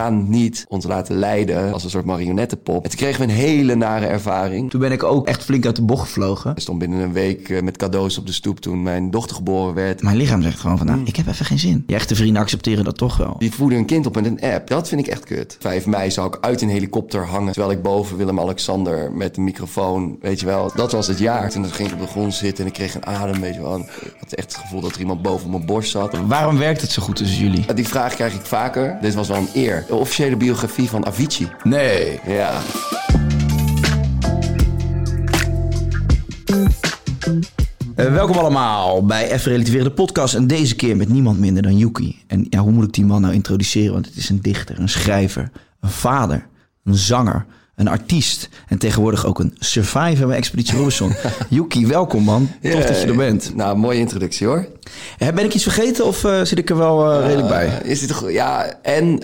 Gaan niet ons laten leiden als een soort marionettenpop. En toen kregen we een hele nare ervaring. Toen ben ik ook echt flink uit de bocht gevlogen. Ik stond binnen een week eh, met cadeaus op de stoep toen mijn dochter geboren werd. Mijn lichaam zegt gewoon van, nou, ik heb even geen zin. Je echte vrienden accepteren dat toch wel. Die voeden een kind op met een app. Dat vind ik echt kut. 5 mei zou ik uit een helikopter hangen. Terwijl ik boven Willem-Alexander met een microfoon, weet je wel. Dat was het jaar. Toen ging ik op de grond zitten en ik kreeg een adem, weet je wel. Ik had echt het gevoel dat er iemand boven mijn borst zat. Waarom werkt het zo goed tussen jullie? Die vraag krijg ik vaker. Dit was wel een eer. De officiële biografie van Avicii. Nee. Ja. Eh, welkom allemaal bij Even Relativeren de podcast. En deze keer met niemand minder dan Yuki. En ja, hoe moet ik die man nou introduceren? Want het is een dichter, een schrijver, een vader, een zanger, een artiest. En tegenwoordig ook een survivor bij Expeditie Robinson. Yuki, welkom man. Tof dat je er bent. Nou, mooie introductie hoor. Eh, Ben ik iets vergeten of eh, zit ik er wel eh, redelijk bij? Is dit toch, ja, en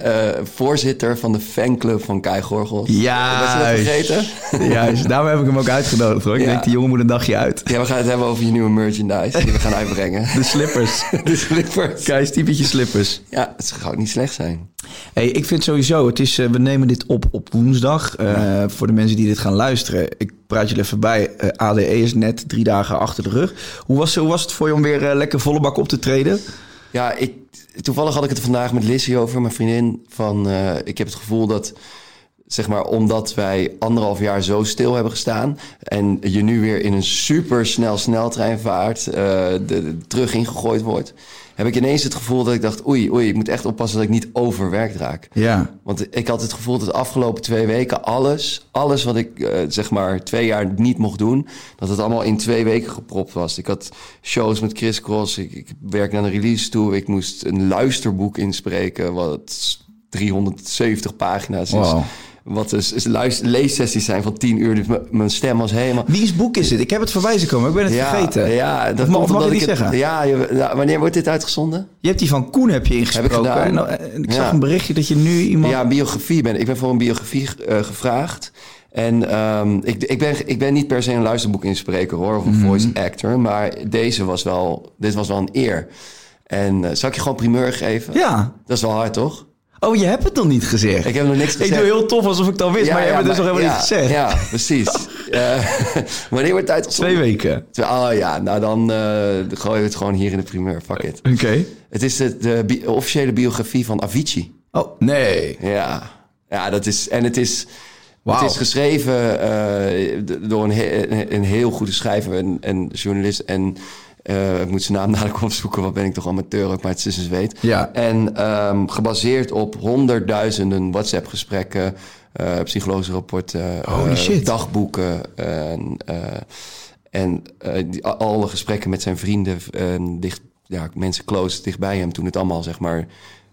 voorzitter van de fanclub van Kai Gorgels. Ja, Was je dat vergeten? Juist, daarom heb ik hem ook uitgenodigd hoor. Ik Ja. denk, die jongen moet een dagje uit. Ja, we gaan het hebben over je nieuwe merchandise die we gaan uitbrengen. De slippers. De slippers. Kijk, typetje slippers. Ja, het zou ook niet slecht zijn. Hey, ik vind sowieso, het is, eh, we nemen dit op op woensdag. Eh, Voor de mensen die dit gaan luisteren, ik praat jullie even bij. Eh, ADE is net drie dagen achter de rug. Hoe was, hoe was het voor je om weer lekker volle bak op te treden? Ja, ik, toevallig had ik het vandaag met Lizzie over, mijn vriendin. Van, ik heb het gevoel dat, zeg maar, omdat wij anderhalf jaar zo stil hebben gestaan... en je nu weer in een super snel sneltreinvaart eh, de, de- terug ingegooid wordt... heb ik ineens het gevoel dat ik dacht, oei, oei, ik moet echt oppassen dat ik niet overwerkt raak. Ja. Want ik had het gevoel dat de afgelopen twee weken alles, alles wat ik eh, zeg maar twee jaar niet mocht doen, dat het allemaal in twee weken gepropt was. Ik had shows met Chris Cross, ik, ik werkte aan een release toe, ik moest een luisterboek inspreken wat 370 pagina's is. Wow. Wat dus leessessies zijn van 10 uur. Dus mijn stem was helemaal. Wie's boek is dit? Ik heb het voorbij zien komen, ik ben het vergeten. Ja, dat mag- mag ik ik niet het- zeggen? Ja, wanneer wordt dit uitgezonden? Je hebt die van Koen heb je ingesproken. En, nou, en ik zag Ja. een berichtje dat je nu iemand... Ja, biografie ben ik. ben voor een biografie eh, gevraagd. En ehm, ik, ik, ben, ik ben niet per se een luisterboekinspreker hoor, of een Mhm. voice actor. Maar deze was wel, dit was wel een eer. En eh, zal ik je gewoon primeur geven? Ja. Dat is wel hard, toch? Oh, je hebt het nog niet gezegd. Ik heb nog niks Ik gezegd. doe heel tof alsof ik het al wist, maar je hebt het dus nog helemaal niet gezegd. Ja, precies. Eh, wanneer wordt uitgezonden? Twee weken. Oh ja, nou dan eh gooien we het gewoon hier in de primeur. Fuck it. Oké. Het is de, de bi- officiële biografie van Avicii. Oh, nee. Ja, ja dat is. En het is. Wauw. Het is geschreven eh, door een, he- een, een heel goede schrijver en, en journalist. En eh, ik moet zijn naam dadelijk opzoeken, wat ben ik toch amateur ook, maar het is een zweet. Ja. En ehm, gebaseerd op honderdduizenden WhatsApp-gesprekken, eh, psychologische rapporten, eh, dagboeken en, en die, alle gesprekken met zijn vrienden, en dicht, ja, mensen close dichtbij hem toen het allemaal zeg maar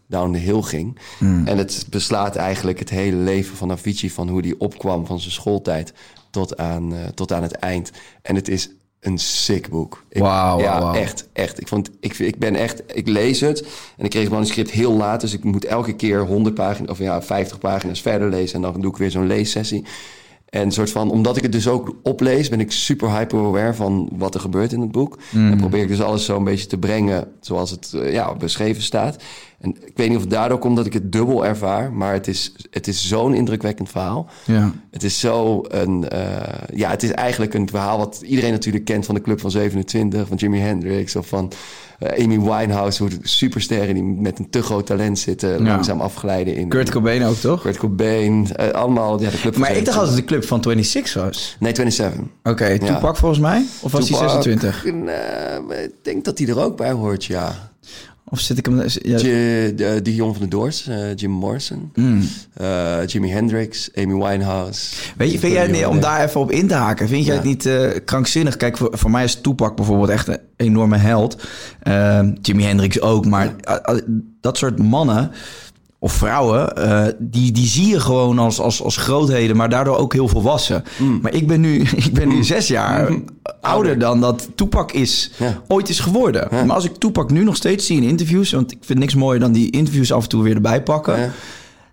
down the hill ging. Hmm. En het beslaat eigenlijk het hele leven van Avicii, van hoe die opkwam van zijn schooltijd tot aan, tot aan het eind. En het is een sick boek. Wauw, Ja, wauw. echt, echt. Ik, vond, ik, ik ben echt, ik lees het en ik kreeg het manuscript heel laat, dus ik moet elke keer 100 pagina's of ja, 50 pagina's verder lezen en dan doe ik weer zo'n leessessie. En soort van, omdat ik het dus ook oplees, ben ik super hyper-aware van wat er gebeurt in het boek. En probeer ik dus alles zo een beetje te brengen zoals het eh, ja, beschreven staat. En ik weet niet of het daardoor komt dat ik het dubbel ervaar, maar het is, het is zo'n indrukwekkend verhaal. Ja. Het is zo een, eh, ja, het is eigenlijk een verhaal wat iedereen natuurlijk kent van de Club van 27, van Jimi Hendrix of van Amy Winehouse, hoe de supersterren die met een te groot talent zitten, langzaam afglijden in. Kurt Cobain ook, toch? Kurt Cobain, eh, allemaal, ja, de Club Maar ik dacht 27. altijd de club van 26 was. Nee, 27. Oké, Tupac volgens mij? Of was hij Tupac, 26? eh, ik denk dat hij er ook bij hoort, ja. Of zit ik hem... Ja, de, die jongen van de Doors, eh, Jim Morrison, Hmm. eh, Jimi Hendrix, Amy Winehouse. Weet je, vind jij, nee, om daar even op in te haken, vind jij het niet eh, krankzinnig? Kijk, voor, voor mij is Tupac bijvoorbeeld echt een enorme held. Jimi Hendrix ook, maar eh, eh, dat soort mannen of vrouwen, eh, die, die zie je gewoon als, als, als grootheden, maar daardoor ook heel volwassen. Mm. Maar ik ben nu, ik ben nu zes jaar ouder dan dat Tupac is, Ja. ooit is geworden. Maar als ik Tupac nu nog steeds zie in interviews, want ik vind niks mooier dan die interviews af en toe weer erbij pakken. Ja.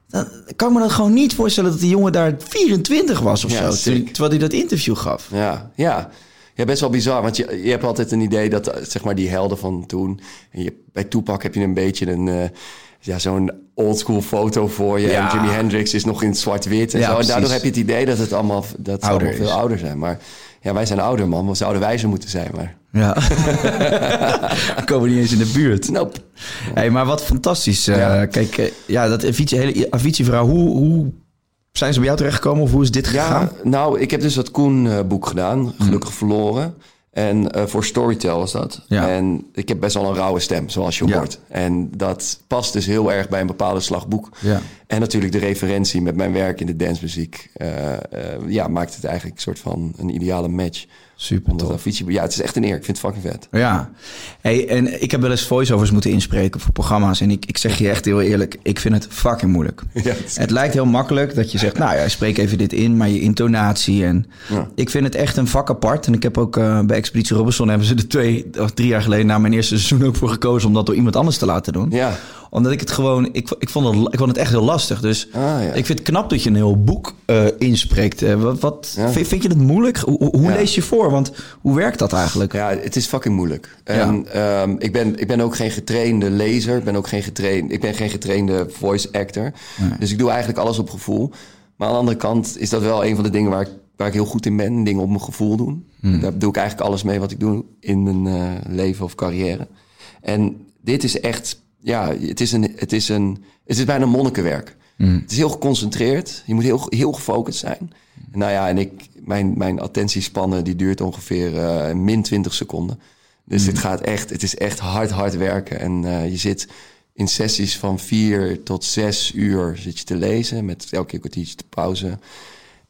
Dan kan ik me dat gewoon niet voorstellen dat die jongen daar 24 was of zo. sick. Terwijl hij dat interview gaf. Ja, ja. Ja, best wel bizar. Want je, je hebt altijd een idee dat, eh, zeg maar, die helden van toen... En je, bij Tupac heb je een beetje een... eh, ja, zo'n oldschool foto voor je. Ja. En Jimi Hendrix is nog in zwart-wit en Ja, zo. En daardoor heb je het idee dat het allemaal, dat Ouder allemaal veel ouder zijn. Maar ja, wij zijn ouder, man. We zouden wijzer moeten zijn, maar... Ja. We komen niet eens in de buurt. Nope. Hey, maar wat fantastisch. Eh. Kijk, eh, ja, dat Avicii, hele Avicii-verhaal. Hoe, hoe zijn ze bij jou terechtgekomen of hoe is dit gegaan? Ja, nou, ik heb dus dat Koen-boek gedaan. Gelukkig verloren. En eh, voor Storytel was dat. Ja. En ik heb best wel een rauwe stem, zoals je Ja. hoort. En dat past dus heel erg bij een bepaalde slagboek. Ja. En natuurlijk de referentie met mijn werk in de dancemuziek. eh, ja, maakt het eigenlijk een soort van een ideale match. Super. Avicii... Ja, het is echt een eer. Ik vind het fucking vet. Ja, hey, en ik heb wel eens voiceovers moeten inspreken voor programma's. En ik, ik zeg je echt heel eerlijk, ik vind het fucking moeilijk. Ja, het is- Het lijkt heel makkelijk dat je zegt, nou ja, spreek even dit in, maar je intonatie en... Ja. Ik vind het echt een vak apart. En ik heb ook eh, bij Expeditie Robinson hebben ze er twee of drie jaar geleden na mijn eerste seizoen ook voor gekozen om dat door iemand anders te laten doen. Ja. Omdat ik het gewoon, ik, ik, vond het, ik vond het echt heel lastig. Dus Ah, ja. ik vind het knap dat je een heel boek eh, inspreekt. Eh, wat, wat, Ja. vind, vind je het moeilijk? Hoe, hoe Ja. lees je voor? Want hoe werkt dat eigenlijk? Ja, het is fucking moeilijk. En ehm, ik, ben, ik ben ook geen getrainde lezer. Ik ben ook geen getrainde, ik ben geen getrainde voice actor. Dus ik doe eigenlijk alles op gevoel. Maar aan de andere kant is dat wel een van de dingen waar ik, waar ik heel goed in ben. Dingen op mijn gevoel doen. Daar doe ik eigenlijk alles mee wat ik doe in mijn eh, leven of carrière. En dit is echt, ja, het is, een, het is, een, het is bijna monnikenwerk. Het is heel geconcentreerd. Je moet heel, heel gefocust zijn. Nou ja, en ik, mijn, mijn attentiespannen die duurt ongeveer eh, min 20 seconden. Dus dit gaat echt, het is echt hard, hard werken. En eh, je zit in sessies van vier tot zes uur zit je te lezen. Met elke keer een kwartiertje te pauze.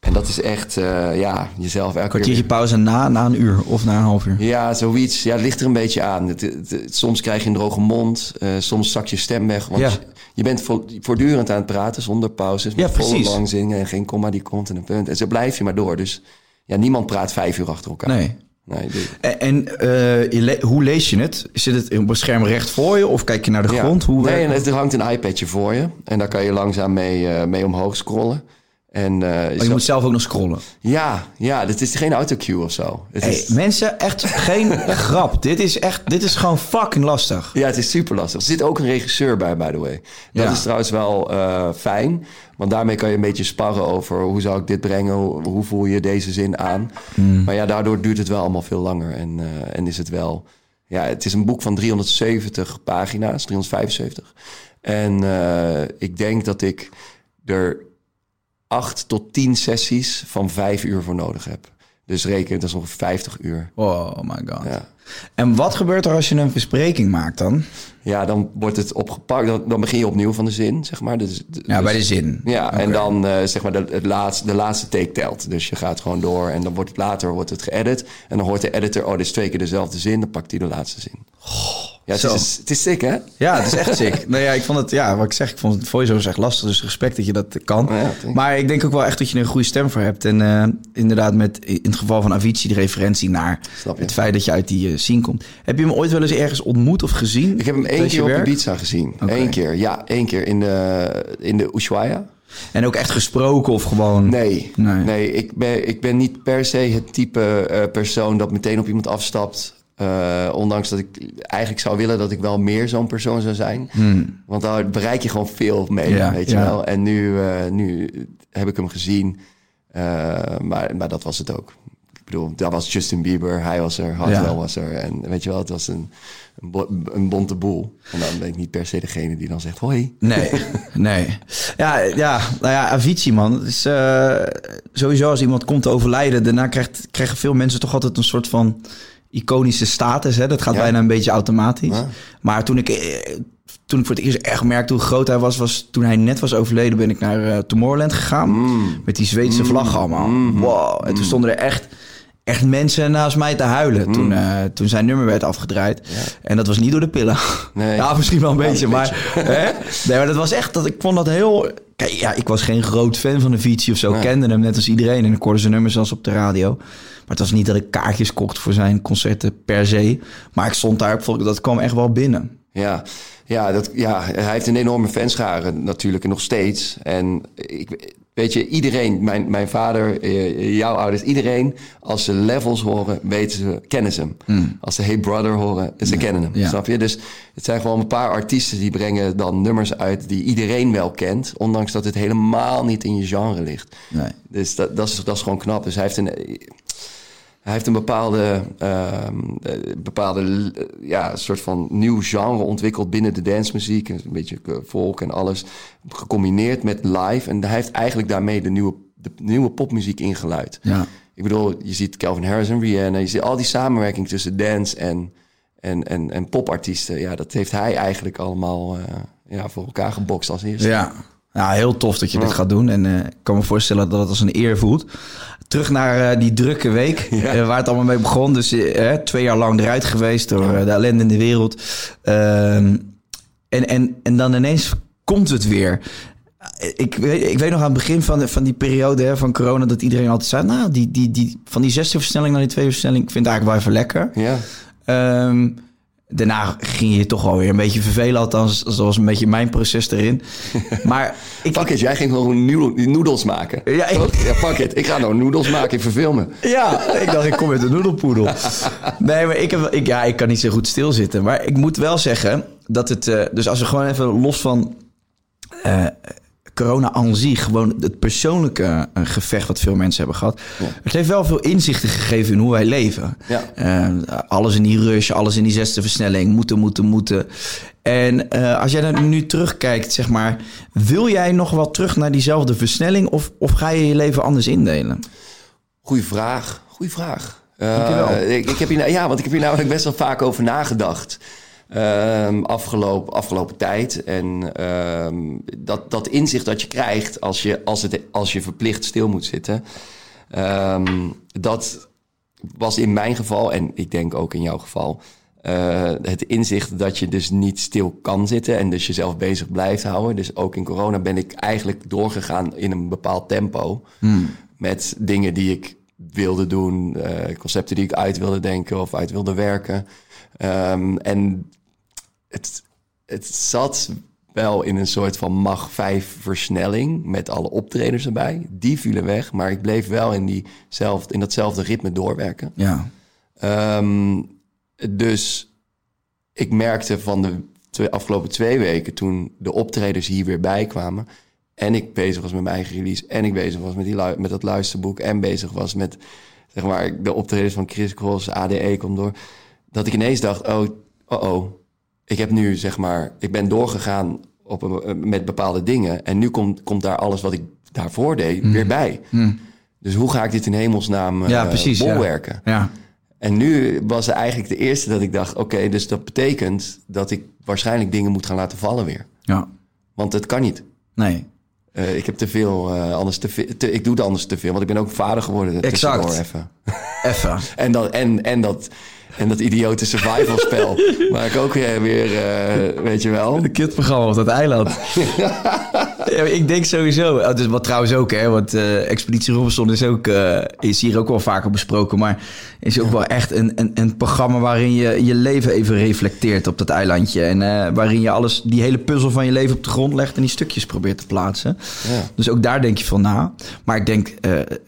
En dat is echt, eh, ja, jezelf elke Kwartiertje pauze na, na een uur of na een half uur. Ja, zoiets. Ja, het ligt er een beetje aan. Het, het- het- soms krijg je een droge mond. eh, soms zakt je stem weg. Want Ja. je, je bent vo- voortdurend aan het praten zonder pauzes. Met Ja, volle lang zingen en geen komma die komt en een punt. En zo blijf je maar door. Dus ja, niemand praat vijf uur achter elkaar. Nee. Nee, En, en eh, le- hoe lees je het? Zit het op een scherm recht voor je of kijk je naar de Ja. grond? Hoe nee, en het? er hangt een iPadje voor je. En daar kan je langzaam mee, mee omhoog scrollen. En, eh, Oh, je moet zelf ook nog scrollen. Ja, ja, dit is geen autocue of zo. Het Hey, is, mensen, echt geen grap. Dit is echt, dit is gewoon fucking lastig. Ja, het is super lastig. Er zit ook een regisseur bij, by the way. Dat Ja. is trouwens wel eh, fijn. Want daarmee kan je een beetje sparren over hoe zou ik dit brengen? Hoe, hoe voel je deze zin aan? Hmm. Maar ja, daardoor duurt het wel allemaal veel langer. En, eh, en is het wel... Ja, het is een boek van 370 pagina's, 375. En eh, ik denk dat ik er acht tot tien sessies van vijf uur voor nodig heb. Dus reken, dat is ongeveer 50 uur. Oh my god. Ja. En wat gebeurt er als je een bespreking maakt dan? Ja, dan wordt het opgepakt. Dan, dan begin je opnieuw van de zin, zeg maar. Dus, Ja, dus- bij de zin. Ja, en dan eh, zeg maar de, het laatste, de laatste take telt. Dus je gaat gewoon door en dan wordt het later wordt het geëdit. En dan hoort de editor, oh, dit is twee keer dezelfde zin. Dan pakt hij de laatste zin. Ja, het zo. is, het is sick, hè? Ja, het is echt sick. nou ja, ik vond het, ja, wat ik zeg, ik vond het voice-overs echt lastig. Dus respect dat je dat kan. Ja, maar ik denk ook wel echt dat je er een goede stem voor hebt. En eh, inderdaad, met in het geval van Avicii, de referentie naar je. het feit dat je uit die eh, scene komt. Heb je hem ooit wel eens ergens ontmoet of gezien? Ik heb hem één je keer op werk? Ibiza gezien. Eén keer, ja. één keer in de, in de Ushuaia. En ook echt gesproken of gewoon... Nee, Nee. nee. ik, ben, ik ben niet per se het type eh, persoon dat meteen op iemand afstapt. Eh, ondanks dat ik eigenlijk zou willen dat ik wel meer zo'n persoon zou zijn. Want daar bereik je gewoon veel mee, Hmm. Ja, weet je ja. wel. En nu, eh, nu heb ik hem gezien, Eh, maar, maar dat was het ook. Ik bedoel, daar was Justin Bieber, hij was er, Hartwell Ja. was er. En weet je wel, het was een, een, bo- een bonte boel. En dan ben ik niet per se degene die dan zegt, hoi. Nee, nee. Ja, ja, nou ja, Avicii, man. Het is sowieso als iemand komt te overlijden, daarna krijgt, krijgen veel mensen toch altijd een soort van iconische status. Hè? Dat gaat Ja. bijna een beetje automatisch. Ja. Maar toen ik, eh, toen ik voor het eerst echt merkte hoe groot hij was, was toen hij net was overleden, ben ik naar eh, Tomorrowland gegaan. Mm. Met die Zweedse vlag allemaal. Mm-hmm. Wow. En toen stonden er echt, echt mensen naast mij te huilen Mm. toen, eh, toen zijn nummer werd afgedraaid. En dat was niet door de pillen. Nee. Ja, misschien wel een beetje, een maar, hè? Nee, maar dat was echt dat ik vond dat heel. Kijk, ja, ik was geen groot fan van de Avicii of zo. Kende hem net als iedereen en ik hoorde zijn nummers zelfs op de radio. Maar het was niet dat ik kaartjes kocht voor zijn concerten per se. Maar ik stond daar, dat kwam echt wel binnen. Ja, ja, dat, ja, hij heeft een enorme fanschare natuurlijk en nog steeds. En ik, weet je, iedereen, mijn, mijn vader, eh, jouw ouders, iedereen, als ze levels horen, weten ze, kennen ze hem. Als ze Hey Brother horen, ze kennen hem. Hmm. ja. Snap je? Dus het zijn gewoon een paar artiesten die brengen dan nummers uit die iedereen wel kent, ondanks dat het helemaal niet in je genre ligt. Nee. Dus dat, dat, is, dat is gewoon knap. Dus hij heeft een, hij heeft een bepaalde, ehm, eh, bepaalde eh, ja, soort van nieuw genre ontwikkeld binnen de dancemuziek. Een beetje eh, folk en alles. Gecombineerd met live. En hij heeft eigenlijk daarmee de nieuwe, de nieuwe popmuziek ingeluid. Ja. Ik bedoel, je ziet Calvin Harris en Rihanna. Je ziet al die samenwerking tussen dance en, en, en, en popartiesten. Ja, dat heeft hij eigenlijk allemaal ja, voor elkaar gebokst als eerste. Ja. Ja, heel tof dat je dit gaat doen. En eh, ik kan me voorstellen dat het als een eer voelt. Terug naar eh, die drukke week, eh, waar het allemaal mee begon. Dus twee jaar lang eruit geweest door de ellende in de wereld. Ehm, en, en, en dan ineens komt het weer. Ik weet, ik weet nog aan het begin van, de- van die periode hè, van corona... dat iedereen altijd zei... nou, die, die, die, van die zesde versnelling naar die tweede versnelling... ik vind het eigenlijk wel even lekker. Ja, Ehm, daarna ging je toch wel weer een beetje vervelen. Althans, dat was een beetje mijn proces erin. Maar ik, Fuck it, jij ging gewoon noedel- noedels maken. Ja, ik- ja, fuck it. Ik ga nou noedels maken, ik verveel me. Ja, ik dacht, ik kom met de noedelpoedel. Nee, maar ik, heb, ik, ja, ik kan niet zo goed stilzitten. Maar ik moet wel zeggen dat het... eh, dus als we gewoon even los van eh, corona aan zich... gewoon het persoonlijke eh, gevecht wat veel mensen hebben gehad... het heeft wel veel inzichten gegeven in hoe wij leven. Ja. Eh, alles in die rush, alles in die zesde versnelling. Moeten, moeten, moeten. En eh, als jij dan nu terugkijkt, zeg maar... wil jij nog wel terug naar diezelfde versnelling... of, of ga je je leven anders indelen? Goeie vraag. Goeie vraag. Ik, ik heb hier, nou- ja, want ik heb hier namelijk best wel vaak over nagedacht. Ehm, afgelopen, afgelopen tijd. En ehm, dat, dat inzicht dat je krijgt als je, als, het, als je verplicht stil moet zitten. ehm, dat was in mijn geval, en ik denk ook in jouw geval. eh, het inzicht dat je dus niet stil kan zitten en dus jezelf bezig blijft houden. Dus ook in corona ben ik eigenlijk doorgegaan in een bepaald tempo. Met dingen die ik wilde doen, eh, concepten die ik uit wilde denken of uit wilde werken. En het, het zat wel in een soort van mag 5 versnelling met alle optredens erbij. Die vielen weg, maar ik bleef wel in, diezelfde, in datzelfde ritme doorwerken. Ja. Ehm, dus ik merkte van de twee, afgelopen twee weken, toen de optredens hier weer bij kwamen. En ik bezig was met mijn eigen release. En ik bezig was met, die, met dat luisterboek. En bezig was met zeg maar, de optredens van Chris Cross, ADE komt door. Dat ik ineens dacht, oh, oh, oh. Ik heb nu, zeg maar, ik ben doorgegaan op een, met bepaalde dingen. En nu komt, komt daar alles wat ik daarvoor deed weer bij. Dus hoe ga ik dit in hemelsnaam eh Ja, precies, ja. bolwerken? Ja. En nu was eigenlijk de eerste dat ik dacht... oké, dus dat betekent dat ik waarschijnlijk dingen moet gaan laten vallen weer. Ja. Want het kan niet. Nee. Eh, ik heb te veel, eh, anders te, Ik doe het anders te veel, want ik ben ook vader geworden. Exact. Even. Even. En, dat, en, en, dat, en dat idiote survival spel. waar ik ook weer, weer eh, weet je wel... Een kutprogramma op dat eiland. Ja, ik denk sowieso. Oh, dus wat trouwens ook, hè? Want eh, Expeditie Robinson is ook eh, is hier ook wel vaker besproken, maar is ook wel echt een, een, een programma waarin je je leven even reflecteert op dat eilandje en eh, waarin je alles, die hele puzzel van je leven op de grond legt en die stukjes probeert te plaatsen. Ja. Dus ook daar denk je van na. Maar ik denk,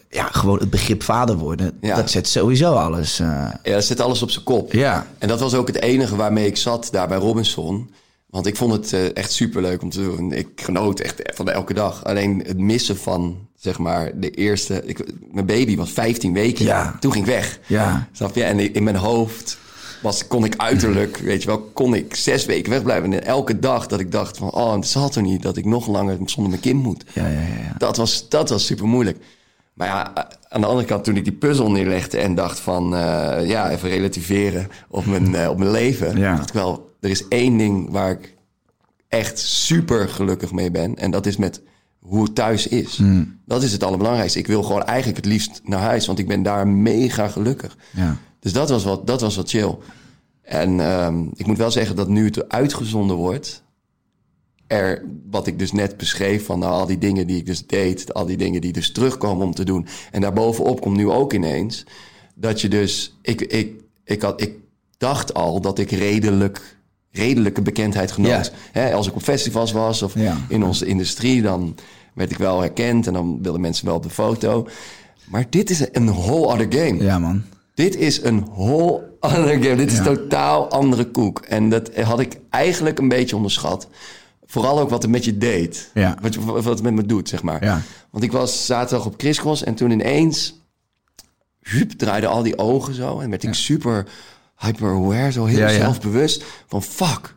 ja, gewoon het begrip vader worden, dat zet sowieso alles. Ja, dat zet alles op zijn kop. Ja. En dat was ook het enige waarmee ik zat daar bij Robinson. Want ik vond het eh, echt superleuk om te doen. Ik genoot echt van elke dag. Alleen het missen van, zeg maar, de eerste... Ik, mijn baby was 15 weken. Ja. Toen ging ik weg. Ja. Snap je? En in mijn hoofd was, kon ik uiterlijk, weet je wel, kon ik zes weken wegblijven. En elke dag dat ik dacht van, oh, het zal toch niet dat ik nog langer zonder mijn kind moet. ja, ja, ja, ja. Dat was, dat was super moeilijk. Maar ja, aan de andere kant, toen ik die puzzel neerlegde en dacht van, eh, ja, even relativeren op mijn, eh, op mijn leven. Ja. dacht ik wel, er is één ding waar ik echt super gelukkig mee ben. En dat is met hoe het thuis is. Hmm. Dat is het allerbelangrijkste. Ik wil gewoon eigenlijk het liefst naar huis, want ik ben daar mega gelukkig. Ja. Dus dat was wat, dat was wat chill. En ehm, ik moet wel zeggen dat nu het uitgezonden wordt, er, wat ik dus net beschreef, van nou, al die dingen die ik dus deed, al die dingen die dus terugkomen om te doen. En daarbovenop komt nu ook ineens dat je dus, ik, ik, ik, had, ik dacht al dat ik redelijk, redelijke bekendheid genoot. Als ik op festivals was of Ja. in onze industrie, dan werd ik wel herkend en dan wilden mensen wel op de foto. Maar dit is een whole other game. ja, man. Dit is een whole other game. Dit is Ja. totaal andere koek. En dat had ik eigenlijk een beetje onderschat. Vooral ook wat het met je deed. Ja. Wat, wat het met me doet, zeg maar. Ja. Want ik was zaterdag op Crisscross en toen ineens... Hup, draaiden al die ogen zo. En werd ik super hyper-aware, zo heel Ja, zelfbewust. Van fuck.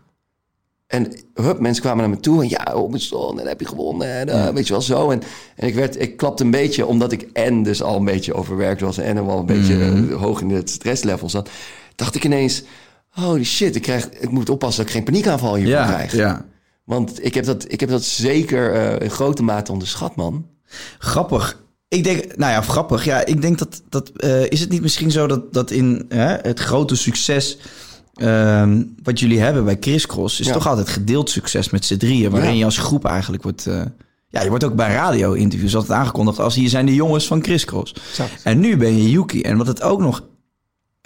En hup, mensen kwamen naar me toe. En ja, op mijn zon, en heb je gewonnen. En, eh, Weet je wel, zo. En, en ik, werd, ik klapte een beetje, omdat ik en dus al een beetje overwerkt was... en wel een beetje eh, hoog in het stresslevel zat... dacht ik ineens, holy shit, ik, krijg, ik moet oppassen dat ik geen paniekaanval hiervan Ja, krijg. ja. Want ik heb dat, ik heb dat zeker eh, in grote mate onderschat, man. Grappig. Ik denk, nou ja, grappig. Ja, ik denk dat, dat eh, is het niet misschien zo dat, dat in hè, het grote succes ehm, wat jullie hebben bij Crisscross is Ja. toch altijd gedeeld succes met z'n drieën, waarin Ja. je als groep eigenlijk wordt. eh, ja, je wordt ook bij radio-interviews altijd aangekondigd als hier zijn de jongens van Crisscross. En nu ben je Yuki. En wat het ook nog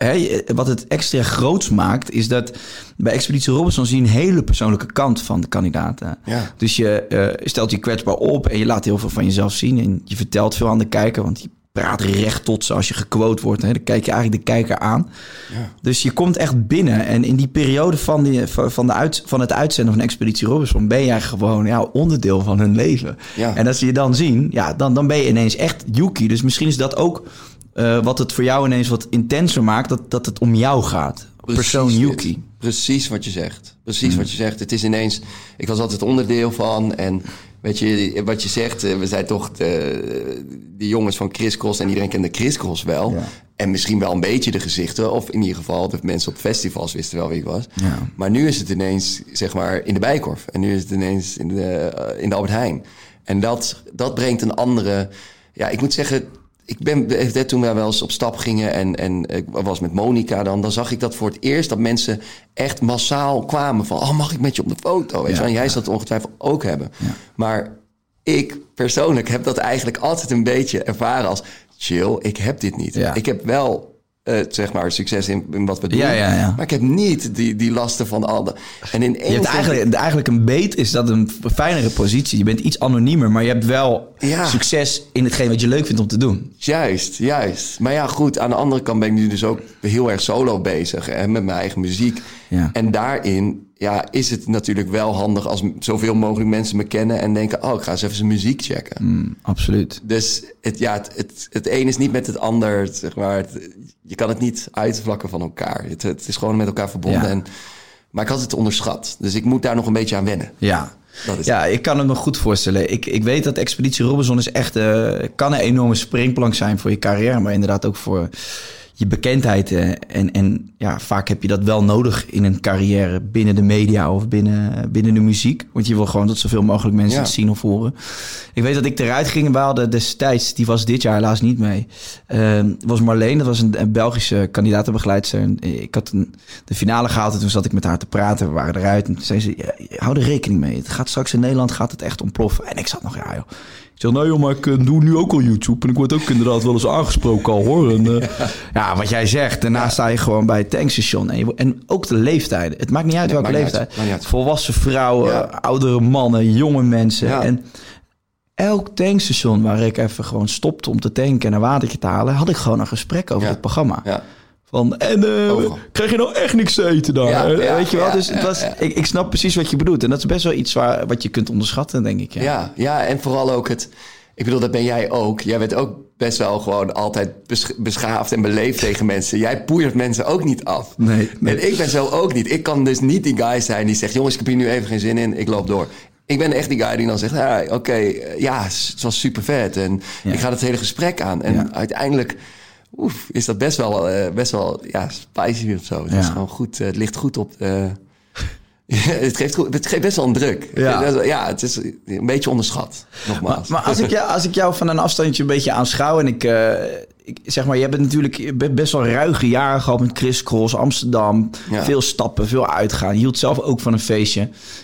Hè, je- wat het extra groots maakt, is dat bij Expeditie Robinson zie je een hele persoonlijke kant van de kandidaten. Ja. Dus je eh, stelt je kwetsbaar op en je laat heel veel van jezelf zien. En je vertelt veel aan de kijker, want die praat recht tot ze als je gequote wordt. Hè, dan kijk je eigenlijk de kijker aan. Dus je komt echt binnen. En in die periode van, die, van, de uit, van het uitzenden van Expeditie Robinson... ben jij gewoon ja, onderdeel van hun leven. Ja. En als ze je dan zien, ja, dan, dan ben je ineens echt Yuki. Dus misschien is dat ook eh, wat het voor jou ineens wat intenser maakt... dat, dat het om jou gaat. Persoon Precies Yuki. dit. Precies wat je zegt. Precies wat je zegt. Het is ineens... Ik was altijd onderdeel van. En weet je, wat je zegt... eh, We zijn toch de, de jongens van Chris Cross. En iedereen kende Chris Cross wel. Ja. En misschien wel een beetje de gezichten. Of in ieder geval de mensen op festivals wisten wel wie ik was. Ja. Maar nu is het ineens, zeg maar, in de Bijkorf. En nu is het ineens in de, eh, in de Albert Heijn. En dat, dat brengt een andere... Ja, ik moet zeggen... Ik ben, eh, toen wij wel eens op stap gingen en, en ik was met Monica dan... dan zag ik dat voor het eerst dat mensen echt massaal kwamen van... oh, mag ik met je op de foto? Weet Ja? En jij zal het ongetwijfeld ook hebben. Maar ik persoonlijk heb dat eigenlijk altijd een beetje ervaren als... chill, ik heb dit niet. Ja. Ik heb wel... eh, zeg maar succes in, in wat we doen. Ja, ja, ja. Maar ik heb niet die, die lasten van al de... En in Je hebt eigenlijk, eigenlijk een beet, is dat een fijnere positie. Je bent iets anoniemer, maar je hebt wel succes in hetgeen wat je leuk vindt om te doen. Juist, juist. Maar ja, goed, aan de andere kant ben ik nu dus ook heel erg solo bezig hè, met mijn eigen muziek. En daarin ja, is het natuurlijk wel handig als zoveel mogelijk mensen me kennen en denken: oh, ik ga eens even zijn muziek checken. Mm, absoluut. Dus het, ja, het, het, het een is niet met het ander, zeg maar. Het- je kan het niet uitvlakken van elkaar. Het, het is gewoon met elkaar verbonden. Ja. En, maar ik had het onderschat. Dus ik moet daar nog een beetje aan wennen. Ja. Dat is ja, ik kan het me goed voorstellen. Ik, ik weet dat Expeditie Robinson is echt, eh, kan een enorme springplank zijn voor je carrière, maar inderdaad ook voor je bekendheid. eh, en, en ja, vaak heb je dat wel nodig in een carrière binnen de media of binnen, binnen de muziek. Want je wil gewoon dat zoveel mogelijk mensen Ja. het zien of horen. Ik weet dat ik eruit ging en we hadden destijds, die was dit jaar helaas niet mee. Het was Marleen, dat was een, een Belgische kandidatenbegeleidster. En Ik had een, de finale gehaald en toen zat ik met haar te praten. We waren eruit en toen zei ze, ja, hou er rekening mee. Het gaat straks in Nederland gaat het echt ontploffen. En ik zat nog, ja joh. Ik zeg, nou joh, maar ik eh, doe nu ook al YouTube. En ik word ook inderdaad wel eens aangesproken al hoor. En, eh, ja, wat jij zegt. Daarna sta je gewoon bij het tankstation. En, je, en ook de leeftijden. Het maakt niet uit welke leeftijd. uit, uit. Volwassen vrouwen, Ja. oudere mannen, jonge mensen. Ja. En elk tankstation waar ik even gewoon stopte om te tanken en een watertje te halen, had ik gewoon een gesprek over het programma. Ja. Van, en Overal. krijg je nou echt niks te eten daar? Ja, ja, Weet je wel? ja, dus het was. Ik, ik snap precies wat je bedoelt. En dat is best wel iets waar, wat je kunt onderschatten, denk ik. Ja. Ja, ja, en vooral ook het. Ik bedoel, dat ben jij ook. Jij bent ook best wel gewoon altijd besch- beschaafd en beleefd tegen mensen. Jij poeiert mensen ook niet af. Nee, nee. En ik ben zo ook niet. Ik kan dus niet die guy zijn die zegt: jongens, ik heb hier nu even geen zin in, ik loop door. Ik ben echt die guy die dan zegt: ah, oké, eh, ja, het was super vet. En ik ga het hele gesprek aan. En uiteindelijk. Oef, is dat best wel, eh, best wel ja, spicy of zo. Het Ja. is gewoon goed. eh, het ligt goed op. eh, het, geeft goed, het geeft best wel een druk. Ja. Ja, het is een beetje onderschat, nogmaals. maar als, ik jou, als ik jou van een afstandje een beetje aanschouw en ik, ik zeg maar, je hebt natuurlijk best wel ruige jaren gehad met Chris Cross, Amsterdam, Ja. veel stappen, veel uitgaan. Je hield zelf ook van een feestje.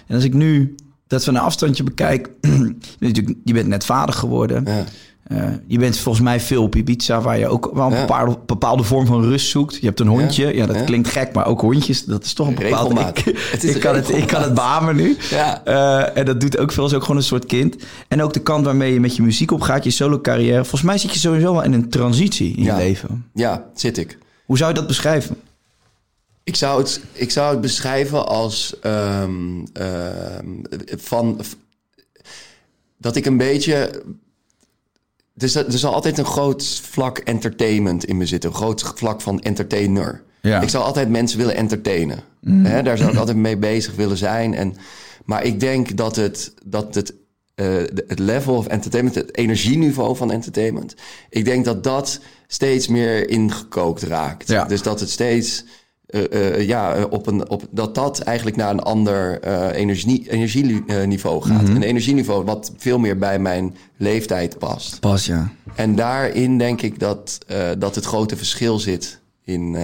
En als ik nu dat van een afstandje bekijk, natuurlijk, je bent net vader geworden. Ja. Eh, je bent volgens mij veel op Ibiza, waar je ook wel een Ja. bepaalde, bepaalde vorm van rust zoekt. Je hebt een hondje. Ja, dat Ja. klinkt gek, maar ook hondjes, dat is toch een bepaald... Regelmaat. Ik, Het is ik, kan het, ik kan het beamen nu. Ja. Eh, en dat doet ook veel, is ook gewoon een soort kind. En ook de kant waarmee je met je muziek opgaat, je solo carrière. Volgens mij zit je sowieso wel in een transitie in je leven. ja, zit ik. Hoe zou je dat beschrijven? Ik zou het, ik zou het beschrijven als ehm, ehm, van dat ik een beetje. Er zal, er zal altijd een groot vlak entertainment in me zitten, een groot vlak van entertainer. Ja. Ik zou altijd mensen willen entertainen. Hè, daar zou ik altijd mee bezig willen zijn. En, maar ik denk dat het, dat het, eh, het level of entertainment, het energieniveau van entertainment, ik denk dat dat steeds meer ingekookt raakt. Ja. Dus dat het steeds. Eh, eh, ja, eh, op een, op, dat dat eigenlijk naar een ander energie, energieniveau gaat. Een energieniveau wat veel meer bij mijn leeftijd past. Pas, ja. En daarin denk ik dat, dat het grote verschil zit in,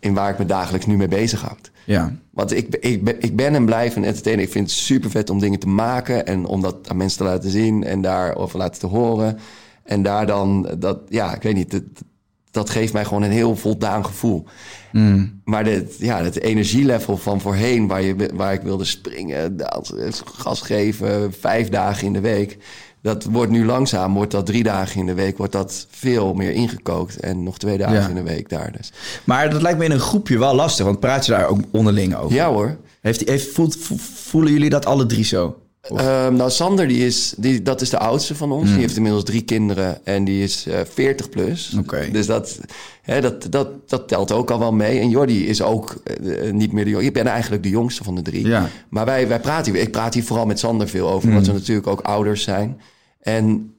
in waar ik me dagelijks nu mee bezighoud. Ja. Want ik, ik, ben, ik ben en blijf een entertainer. Ik vind het super vet om dingen te maken en om dat aan mensen te laten zien en daarover laten te horen. En daar dan, dat, ja, ik weet niet, dat, dat geeft mij gewoon een heel voldaan gevoel. Maar het, ja, het energielevel van voorheen, waar, je, waar ik wilde springen, gas geven, vijf dagen in de week. Dat wordt nu langzaam, wordt dat drie dagen in de week, wordt dat veel meer ingekookt. En nog twee dagen Ja. in de week daar dus. Maar dat lijkt me in een groepje wel lastig, want praat je daar ook onderling over? Ja hoor. Heeft, heeft, voelt, voelen jullie dat alle drie zo? Ehm, nou, Sander, die is, die, dat is de oudste van Mm. ons. Die heeft inmiddels drie kinderen en die is eh 40 plus. Dus dat, hè, dat, dat, dat telt ook al wel mee. En Jordi is ook eh, niet meer de jongste. Ik ben eigenlijk de jongste van de drie. Ja. Maar wij, wij praten hier. Ik praat hier vooral met Sander veel over, omdat we natuurlijk ook ouders zijn. En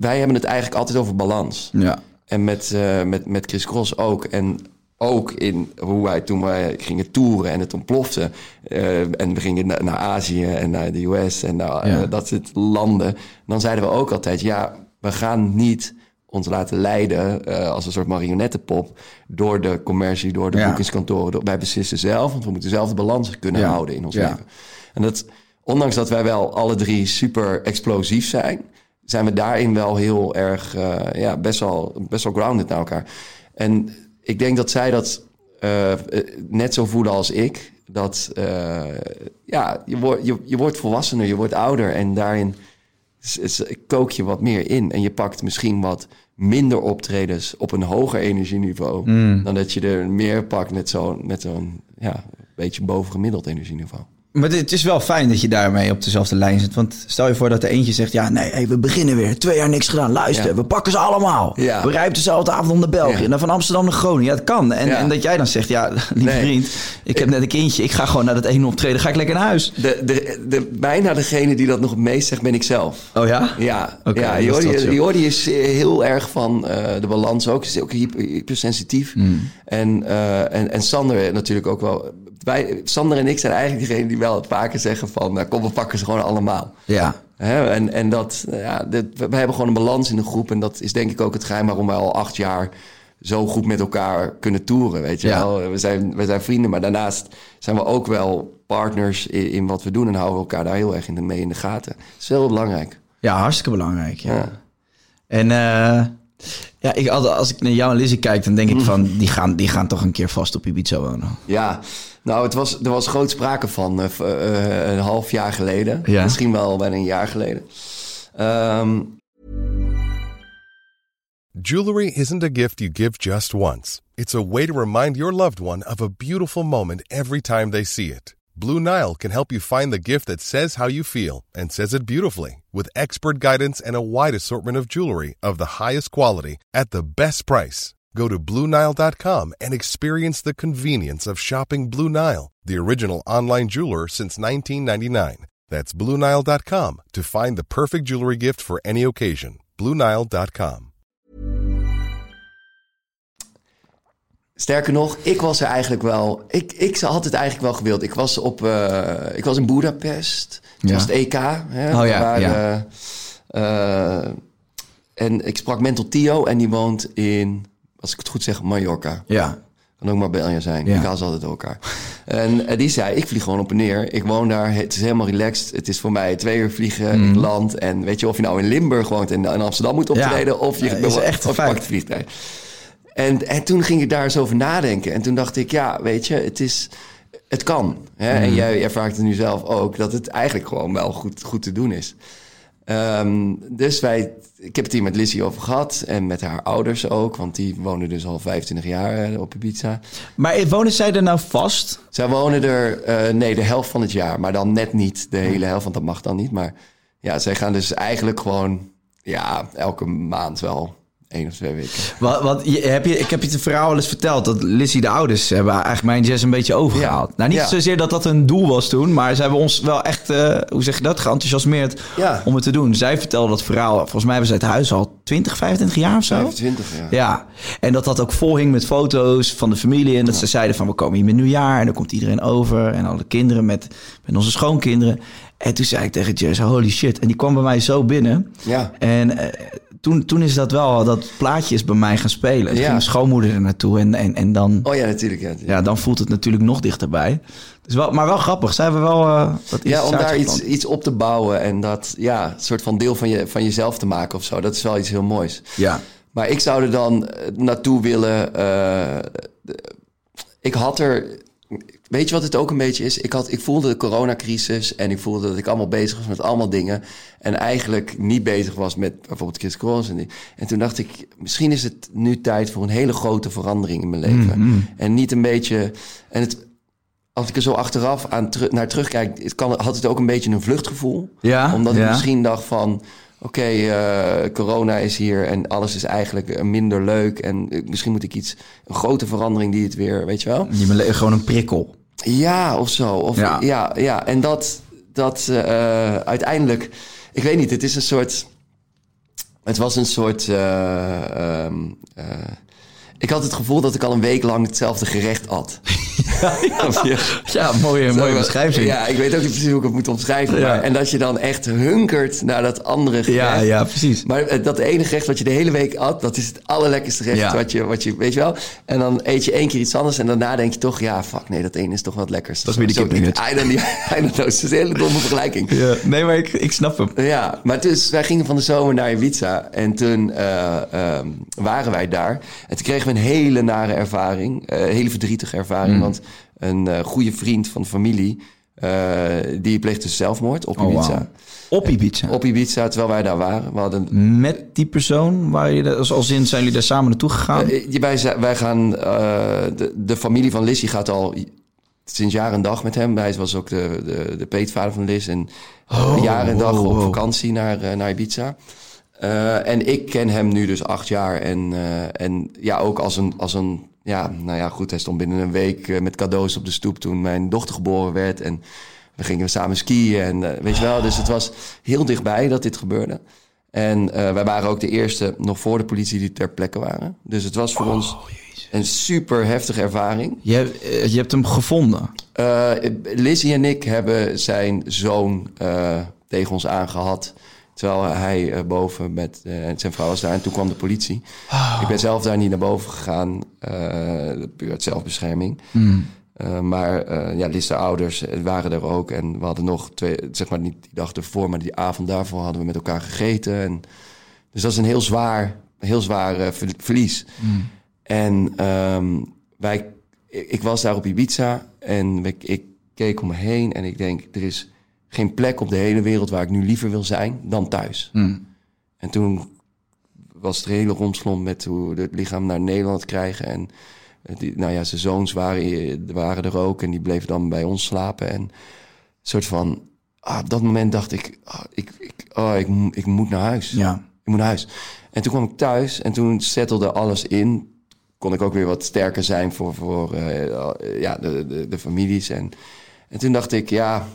wij hebben het eigenlijk altijd over balans. Ja. En met, eh, met, met Chris Cross ook. En ook in hoe wij toen wij gingen toeren en het ontplofte. eh, en we gingen na- naar Azië en naar de US en naar eh, dat soort landen. Dan zeiden we ook altijd, ja, we gaan niet ons laten leiden eh, als een soort marionettenpop door de commercie, door de Ja. boekingskantoren. Door, wij beslissen zelf, want we moeten zelf de balans kunnen Ja. houden in ons leven. En dat, ondanks dat wij wel alle drie super explosief zijn, zijn we daarin wel heel erg, ja, best wel, best wel grounded naar elkaar. En ik denk dat zij dat eh, eh, net zo voelen als ik. Dat, eh, ja, je, wordt je, je wordt volwassener, je wordt ouder en daarin kook je wat meer in. En je pakt misschien wat minder optredens op een hoger energieniveau. Dan dat je er meer pakt met zo'n, met zo'n ja, beetje bovengemiddeld energieniveau. Maar het is wel fijn dat je daarmee op dezelfde lijn zit. Want stel je voor dat er eentje zegt... ja, nee, hey, we beginnen weer. Twee jaar niks gedaan. Luister, Ja. we pakken ze allemaal. Ja. We rijden dezelfde avond naar België. Ja. En dan van Amsterdam naar Groningen. Ja, het kan. En, en dat jij dan zegt... ja, lieve Nee. vriend, ik heb net een kindje. Ik ga gewoon naar dat ene optreden. Ga ik lekker naar huis. De, de, de, bijna degene die dat nog het meest zegt, ben ik zelf. Oh ja? Ja, Oké, ja dat Jordi, dat. Jordi is heel erg van eh, de balans ook. Is ook hyper, hypersensitief. Hmm. En, eh, en, en Sander natuurlijk ook wel. Wij, Sander en ik zijn eigenlijk degene die wel vaker zeggen van... Nou, kom, we pakken ze gewoon allemaal. Ja. En, en dat, nou ja, dit, we hebben gewoon een balans in de groep. En dat is denk ik ook het geheim waarom wij al acht jaar zo goed met elkaar kunnen toeren. Weet je Ja. wel? We zijn, we zijn vrienden, maar daarnaast zijn we ook wel partners in, in wat we doen. En houden we elkaar daar heel erg in de, mee in de gaten. Dat is heel belangrijk. Ja, hartstikke belangrijk. Ja. Ja. En eh, ja, ik, als, als ik naar jou en Lizzie kijk, dan denk Mm. ik van... Die gaan, die gaan toch een keer vast op Ibiza wonen. Ja, nou, het was, er was groot sprake van v- eh, een half jaar geleden. Ja. Misschien wel bijna een jaar geleden. Ehm, Jewelry isn't a gift you give just once. It's a way to remind your loved one of a beautiful moment every time they see it. Blue Nile can help you find the gift that says how you feel and says it beautifully with expert guidance and a wide assortment of jewelry of the highest quality at the best price. Go to BlueNile.com and experience the convenience of shopping Blue Nile, the original online jeweler since 1999. That's BlueNile.com to find the perfect jewelry gift for any occasion. BlueNile.com. sterker nog, ik was er eigenlijk wel... Ik, ik had het eigenlijk wel gewild. Ik was, op, eh, ik was in Budapest. Het Ja. was het EK. Hè, Oh ja, waar, ja. eh, eh, en ik sprak Mental Tio en die woont in, als ik het goed zeg, Mallorca. Ja. Kan ook Marbella zijn. Ja. Ik haal ze altijd door elkaar. En eh, die zei, ik vlieg gewoon op en neer. Ik woon daar. Het is helemaal relaxed. Het is voor mij twee uur vliegen. Mhm. Ik land. En weet je, of je nou in Limburg woont en in Amsterdam moet optreden... of je, Ja, is echt of fijn. pakt vliegtuig. En, en toen ging ik daar eens over nadenken. En toen dacht ik, ja, weet je, het is... Het kan. Hè? Mhm. En jij ervaart het nu zelf ook... dat het eigenlijk gewoon wel goed, goed te doen is. Ehm, dus wij, ik heb het hier met Lizzie over gehad. En met haar ouders ook. Want die wonen dus al 25 jaar eh, op Ibiza. Maar wonen zij er nou vast? Zij wonen er, eh, nee, de helft van het jaar. Maar dan net niet de hele helft, want dat mag dan niet. Maar ja, zij gaan dus eigenlijk gewoon, ja, elke maand wel één of twee weken. Wat, wat, je, heb je, ik heb je het verhaal wel eens verteld dat Lizzie de ouders hebben eigenlijk mijn jazz een beetje overgehaald. Ja. Nou, niet Ja. zozeer dat dat een doel was toen, maar ze hebben ons wel echt, eh, hoe zeg je dat, geenthousiasmeerd Ja. om het te doen. Zij vertelde dat verhaal, volgens mij hebben ze het huis al 20, 25 jaar of zo. 25, ja. Ja, en dat dat ook volhing met foto's van de familie. En dat ze zeiden van, we komen hier met nieuwjaar. En dan komt iedereen over. En alle kinderen met, met onze schoonkinderen. En toen zei ik tegen Jess, holy shit. En die kwam bij mij zo binnen. Ja. En eh, toen, toen is dat wel, dat plaatje is bij mij gaan spelen. Ja. ging schoonmoeder er naartoe. En, en, en dan, Oh ja, natuurlijk. Ja, ja, dan voelt het natuurlijk nog dichterbij. Dus wel, maar wel grappig. Zij hebben wel uh, dat ja om daar iets, iets op te bouwen en dat, ja, een soort van deel van, je, van jezelf te maken of zo. Dat is wel iets heel moois. Ja. Maar ik zou er dan eh, naartoe willen. eh, ik had er. Weet je wat het ook een beetje is? Ik, had, ik voelde de coronacrisis en ik voelde dat ik allemaal bezig was met allemaal dingen. En eigenlijk niet bezig was met bijvoorbeeld Chris Cross. En, die. en toen dacht ik, misschien is het nu tijd voor een hele grote verandering in mijn leven. En niet een beetje. En het, als ik er zo achteraf aan naar terugkijk, het kan, had het ook een beetje een vluchtgevoel. Ja, Omdat ja. ik misschien dacht van... Oké, eh, corona is hier en alles is eigenlijk eh, minder leuk. En eh, misschien moet ik iets... Een grote verandering die het weer... Weet je wel? Je gewoon een prikkel. Ja, of zo. Of, Ja. ja. Ja, En dat, dat eh, uiteindelijk... Ik weet niet, het is een soort... Het was een soort... ehm, eh, ik had het gevoel dat ik al een week lang hetzelfde gerecht at. Of je- Ja, mooie, Zo, mooie beschrijving. Ja, ik weet ook niet precies hoe ik het moet omschrijven. Ja. Maar, en dat je dan echt hunkert naar dat andere gerecht. ja, ja, precies. Maar eh, dat ene gerecht wat je de hele week at, dat is het allerlekkerste gerecht Ja. wat, je, wat je, weet je wel. En dan eet je één keer iets anders en daarna denk je toch, ja, fuck, nee, dat ene is toch wat lekkerst. Dat is weer de Zo- kipnugget. I don't, I don't know, het is een hele domme vergelijking. Ja, nee, maar ik, ik snap hem. Ja, maar dus wij gingen van de zomer naar Ibiza en toen eh, ehm, waren wij daar. En toen kregen we een hele nare ervaring, een hele verdrietige ervaring. Mm. Want een eh, goede vriend van de familie, eh, die pleegde zelfmoord op Oh, Ibiza. wauw. Op Ibiza. Op Ibiza, terwijl wij daar waren. We hadden Met die persoon, waar je, als, als in, zijn jullie daar samen naartoe gegaan? Wij, wij gaan, de, de familie van Lissy gaat al sinds jaar en dag met hem. Hij was ook de, de, de peetvader van Liz. En Oh, jaar en dag wow, op wow. vakantie naar, naar Ibiza. Eh, en ik ken hem nu dus acht jaar. En, eh, en ja, ook als een, als een... Ja, nou ja, goed. Hij stond binnen een week eh, met cadeaus op de stoep toen mijn dochter geboren werd. En we gingen samen skiën. En weet je wel, dus het was heel dichtbij dat dit gebeurde. En wij waren ook de eerste, nog voor de politie, die ter plekke waren. Dus het was voor ons een super heftige ervaring. Je, hebt- je hebt hem gevonden. Lizzie en ik hebben zijn zoon tegen ons aangehad. Terwijl hij eh, boven met eh, zijn vrouw was daar. En toen kwam de politie. Ik ben zelf daar niet naar boven gegaan. eh, puur uit zelfbescherming. Eh, maar eh ja, Liz de ouders waren er ook. En we hadden nog twee, zeg maar niet die dag ervoor, maar die avond daarvoor hadden we met elkaar gegeten. En, dus dat is een heel zwaar, heel zwaar ver- verlies. En ehm, wij, ik, ik was daar op Ibiza en ik, ik keek om me heen en ik denk, er is geen plek op de hele wereld waar ik nu liever wil zijn dan thuis. En toen was het hele romslomp met hoe het lichaam naar Nederland krijgen. En die, nou ja, zijn zoons waren, waren er ook en die bleven dan bij ons slapen. En een soort van, ah, op dat moment dacht ik, ah, ik, ik, oh, ik, ik moet naar huis. Ja. Ik moet naar huis. En toen kwam ik thuis en toen settelde alles in. Kon ik ook weer wat sterker zijn voor, voor eh, ja, de, de, de families. En, en toen dacht ik, ja,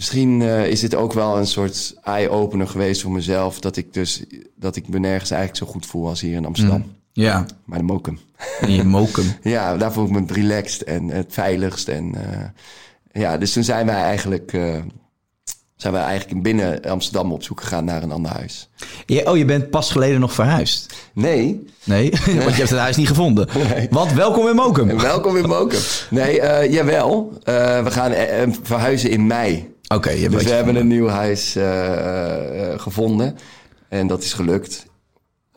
misschien eh, is dit ook wel een soort eye-opener geweest voor mezelf. Dat ik dus, dat ik me nergens eigenlijk zo goed voel als hier in Amsterdam. Ja, Maar de Mokum. en je mokum. Ja, daar voel ik me het relaxed en het veiligst. En eh, ja, dus toen zijn wij eigenlijk, eh, zijn wij eigenlijk binnen Amsterdam op zoek gegaan naar een ander huis. Je, oh, je bent pas geleden nog verhuisd. Nee, Nee, want je hebt het huis niet gevonden. Nee. Want welkom in Mokum. Welkom in Mokum. Nee, jawel. We gaan verhuizen in mei. Oké, Dus we hebben een nieuw huis eh, eh, gevonden. En dat is gelukt.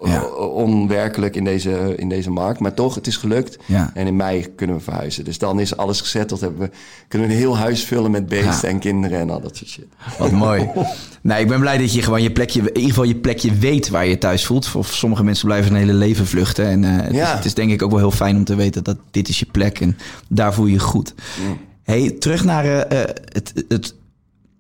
Ja. Onwerkelijk in deze, in deze markt. Maar toch, het is gelukt. Ja. En in mei kunnen we verhuizen. Dus dan is alles gezetteld. Hebben we, kunnen we een heel huis vullen met beesten Ja. en kinderen en al dat soort shit. Wat mooi. Nee, ik ben blij dat je gewoon je plekje, in ieder geval je plekje weet waar je thuis voelt. Voor sommige mensen blijven hun hele leven vluchten. En eh, het, Ja. is, het is denk ik ook wel heel fijn om te weten dat dit is je plek en daar voel je je goed. Hey, terug naar eh, eh, het, het,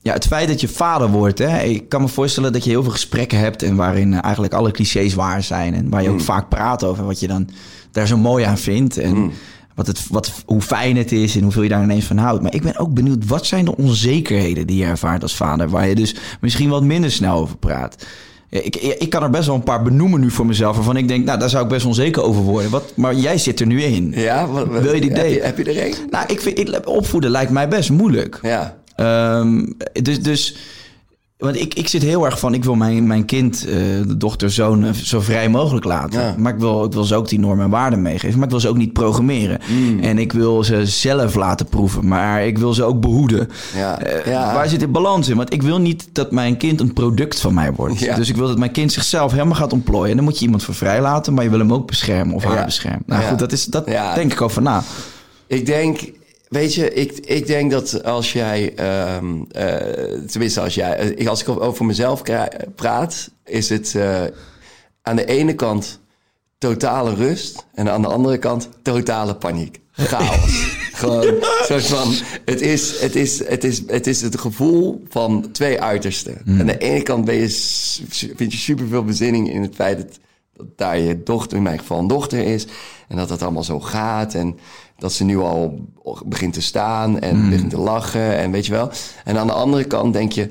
ja, het feit dat je vader wordt. Hè? Ik kan me voorstellen dat je heel veel gesprekken hebt en waarin eh, eigenlijk alle clichés waar zijn. En waar je ook vaak praat over wat je dan daar zo mooi aan vindt. En wat het, wat, hoe fijn het is en hoeveel je daar ineens van houdt. Maar ik ben ook benieuwd, wat zijn de onzekerheden die je ervaart als vader? Waar je dus misschien wat minder snel over praat. Ik, ik kan er best wel een paar benoemen nu voor mezelf. Waarvan ik denk, nou, daar zou ik best onzeker over worden. Wat, maar jij zit er nu in. Ja, wat, wat- Wil je die je, heb je er een? Nou, ik vind ik- opvoeden lijkt mij best moeilijk. Ja. Ehm, dus, dus, want ik, ik zit heel erg van, ik wil mijn, mijn kind, eh, de dochter, zoon, eh, zo vrij mogelijk laten. Ja. Maar ik wil, ik wil ze ook die normen en waarden meegeven. Maar ik wil ze ook niet programmeren. Mm. En ik wil ze zelf laten proeven. Maar ik wil ze ook behoeden. Ja. Eh, Ja. Waar zit de balans in? Want ik wil niet dat mijn kind een product van mij wordt. Dus ik wil dat mijn kind zichzelf helemaal gaat ontplooien. En dan moet je iemand voor vrij laten, maar je wil hem ook beschermen of haar beschermen. Nou goed, dat, is, dat denk ik over na. Ik denk, weet je, ik, ik denk dat als jij, ehm, eh, tenminste als jij, eh, ik- als ik over mezelf praat, is het eh, aan de ene kant totale rust en aan de andere kant totale paniek. Chaos. Gewoon soort van, het is het, is, het, is, het is het gevoel van twee uitersten. Aan de ene kant ben je, vind je superveel bezinning in het feit dat, dat daar je dochter, in mijn geval een dochter is. En dat dat allemaal zo gaat. En dat ze nu al begint te staan en begint te lachen. En weet je wel. En aan de andere kant denk je...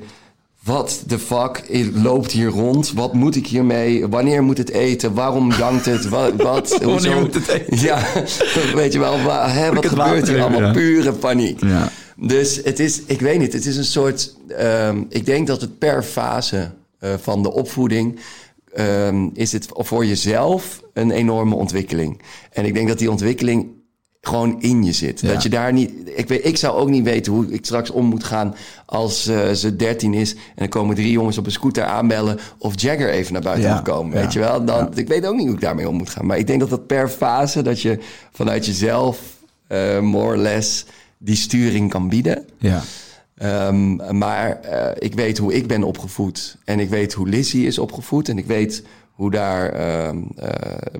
Wat de fuck loopt hier rond? Wat moet ik hiermee? Wanneer moet het eten? Waarom jankt het? Wat? wat hoezo? moet het eten? Ja, weet je wel. Hè, wat gebeurt hier allemaal? ja. Pure paniek. Ja. Dus het is, ik weet niet, het is een soort. ehm, ik denk dat het per fase eh, van de opvoeding. ehm, is het voor jezelf een enorme ontwikkeling. En ik denk dat die ontwikkeling gewoon in je zit. Ja. Dat je daar niet. Ik, weet, ik zou ook niet weten hoe ik straks om moet gaan als eh, ze 13 is. En er komen drie jongens op een scooter aanbellen. Of Jagger even naar buiten Ja. moet komen. Ja. Weet je wel? Dan, Ik weet ook niet hoe ik daarmee om moet gaan. Maar ik denk dat dat per fase dat je vanuit jezelf eh more or less die sturing kan bieden. Ja. Ehm, maar eh, ik weet hoe ik ben opgevoed. En ik weet hoe Lizzie is opgevoed. En ik weet hoe daar, ehm, eh,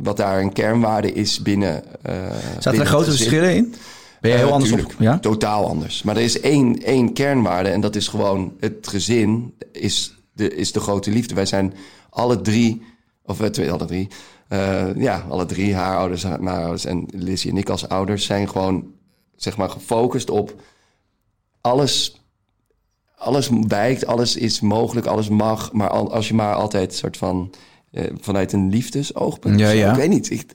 wat daar een kernwaarde is binnen. eh Zaten er grote verschillen in? Ben je heel Eh, anders op? Ja? Totaal anders. Maar er is één, één kernwaarde en dat is gewoon het gezin is de, is de grote liefde. Wij zijn alle drie, of we twee, alle drie, ja, alle drie, haar ouders, haar mijn ouders en Lizzie en ik als ouders zijn gewoon, zeg maar, gefocust op alles. Alles wijkt, alles is mogelijk, alles mag. Maar al- als je maar altijd soort van eh, vanuit een liefdesoogpunt. Ja. Ik weet niet. Ik,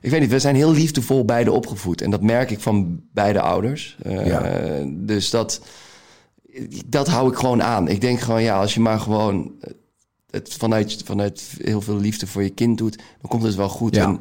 ik weet niet, we zijn heel liefdevol beide opgevoed. En dat merk ik van beide ouders. Eh, Ja. Dus dat, dat hou ik gewoon aan. Ik denk gewoon, ja, als je maar gewoon het vanuit, vanuit heel veel liefde voor je kind doet, dan komt het wel goed. Ja. En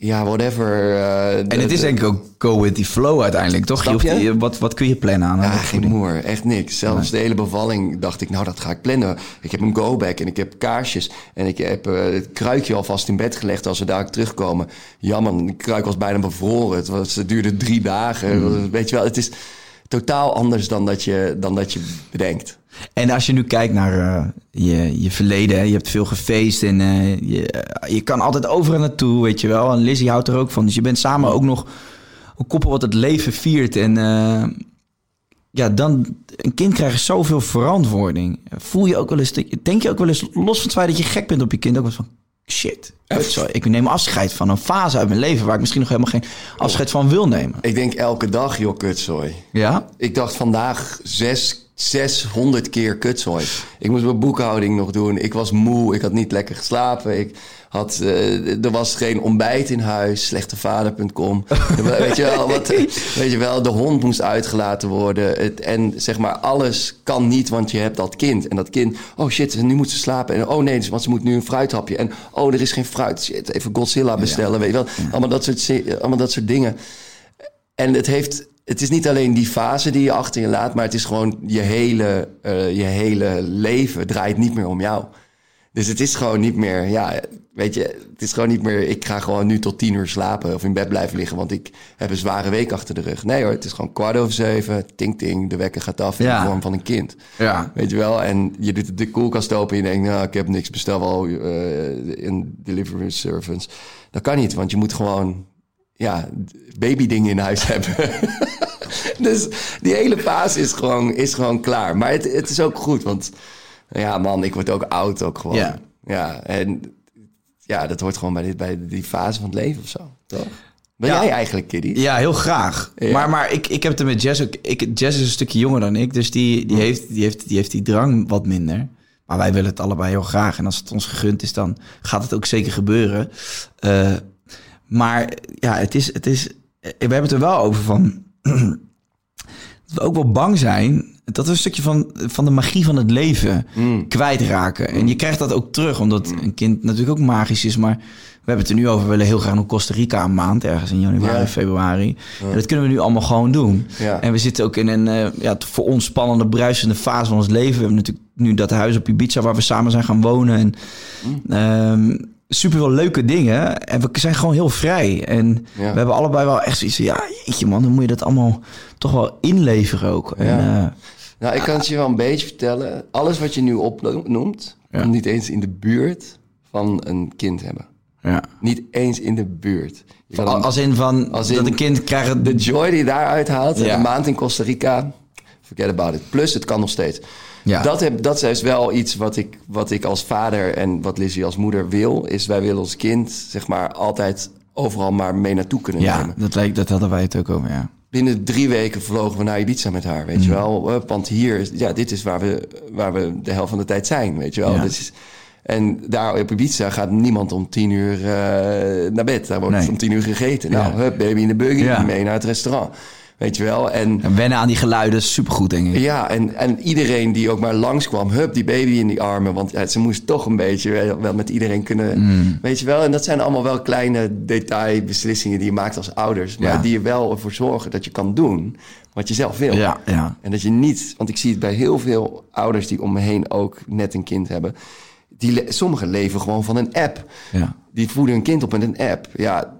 ja, whatever. eh, En het is de- denk ik ook go with the flow uiteindelijk, toch? Hoeft- je? wat, wat kun je plannen aan? Ja, aan geen moer. Echt niks. Zelfs de hele bevalling dacht ik, nou, dat ga ik plannen. Ik heb een go-back en ik heb kaarsjes. En ik heb eh, het kruikje alvast in bed gelegd als we daar terugkomen. Jammer, de kruik was bijna bevroren. Het, was, het duurde drie dagen. Weet je wel, het is totaal anders dan dat je, dan dat je bedenkt. En als je nu kijkt naar eh, je, je verleden, je hebt veel gefeest en eh, je, eh, je kan altijd overal naartoe, weet je wel. En Lizzie houdt er ook van. Dus je bent samen ook nog een koppel wat het leven viert. En ja, dan een kind krijgt zoveel verantwoording. Voel je ook wel eens, denk je ook wel eens, los van het feit dat je gek bent op je kind, ook wel van shit. Ik neem afscheid van een fase uit mijn leven waar ik misschien nog helemaal geen afscheid van wil nemen. Ik denk elke dag, joh, kutzooi. Ja? Ik dacht vandaag zes, 600 keer kutzooi. Ik moest mijn boekhouding nog doen. Ik was moe. Ik had niet lekker geslapen. Ik had, eh, er was geen ontbijt in huis. Slechtevader.com. weet, je wel, wat, weet je wel, de hond moest uitgelaten worden. Het, en zeg maar, alles kan niet, want je hebt dat kind. En dat kind, oh shit, nu moet ze slapen. En oh nee, want ze moet nu een fruithapje. En oh, er is geen fruit. Shit, even Godzilla bestellen. Weet je wel. Allemaal, dat soort, allemaal dat soort dingen. En het heeft. Het is niet alleen die fase die je achter je laat, maar het is gewoon je hele, eh, je hele leven draait niet meer om jou. Dus het is gewoon niet meer, ja, weet je, het is gewoon niet meer, ik ga gewoon nu tot tien uur slapen of in bed blijven liggen, want ik heb een zware week achter de rug. Nee hoor, het is gewoon kwart over zeven, ting ting, de wekker gaat af in Ja. de vorm van een kind. Ja. Weet je wel, en je doet de koelkast open en je denkt, nou, ik heb niks, bestel wel eh, een delivery service. Dat kan niet, want je moet gewoon, ja, babydingen in huis hebben. dus die hele fase is gewoon, is gewoon klaar. Maar het, het is ook goed, want ja, man, ik word ook oud ook gewoon. Ja. ja en ja, dat hoort gewoon bij, dit, bij die fase van het leven of zo, toch? Ben Ja. jij eigenlijk, Kiddy? Ja, heel graag. Ja. Maar, maar ik, ik heb het er met Jess ook. Ik, Jess is een stukje jonger dan ik, dus die, die, heeft, die, heeft, die heeft die drang wat minder. Maar wij willen het allebei heel graag. En als het ons gegund is, dan gaat het ook zeker gebeuren. Eh, maar ja, het is, het is. We hebben het er wel over van. we ook wel bang zijn. Dat we een stukje van, van de magie van het leven kwijtraken. En je krijgt dat ook terug, omdat een kind natuurlijk ook magisch is. Maar we hebben het er nu over. We willen heel graag naar Costa Rica een maand, ergens in januari, Ja. februari. En dat kunnen we nu allemaal gewoon doen. Ja. En we zitten ook in een eh, ja, voor ons spannende, bruisende fase van ons leven. We hebben natuurlijk nu dat huis op Ibiza waar we samen zijn gaan wonen. En ehm, super veel leuke dingen. En we zijn gewoon heel vrij. En Ja. we hebben allebei wel echt zoiets van... Ja, jeetje man, dan moet je dat allemaal toch wel inleveren ook. En, Ja. eh, Nou, ik kan het je wel een beetje vertellen. Alles wat je nu opnoemt, Ja. niet eens in de buurt van een kind hebben. ja. Niet eens in de buurt. Een- Als in van Als dat in een kind krijgt... de joy die je daaruit haalt, Ja. een maand in Costa Rica, forget about it. Plus, het kan nog steeds. Ja. Dat, heb, dat is wel iets wat ik, wat ik als vader en wat Lizzie als moeder wil. Is wij willen ons kind, zeg maar, altijd overal maar mee naartoe kunnen Ja, nemen. dat, lijkt, dat hadden wij het ook over, ja. Binnen drie weken vlogen we naar Ibiza met haar, Mm. weet je wel. Eh, Want hier, is- ja, dit is waar we, waar we de helft van de tijd zijn, weet je wel. Ja. Dit is, en daar op Ibiza gaat niemand om tien uur eh, naar bed. Daar wordt Nee. om tien uur gegeten. Nou, Ja. hup, baby in de buggy, Ja. mee naar het restaurant. Weet je wel. En En wennen aan die geluiden is supergoed, denk ik. ja, en, en iedereen die ook maar langskwam, hup, die baby in die armen. Want ja, ze moest toch een beetje wel, met iedereen kunnen, Mm. weet je wel. En dat zijn allemaal wel kleine detailbeslissingen die je maakt als ouders. Maar Ja. die er wel ervoor zorgen dat je kan doen wat je zelf wil. Ja, ja. En dat je niet, want ik zie het bij heel veel ouders die om me heen ook net een kind hebben. Die, sommigen leven gewoon van een app. ja. Die voeden hun kind op met een app. Ja,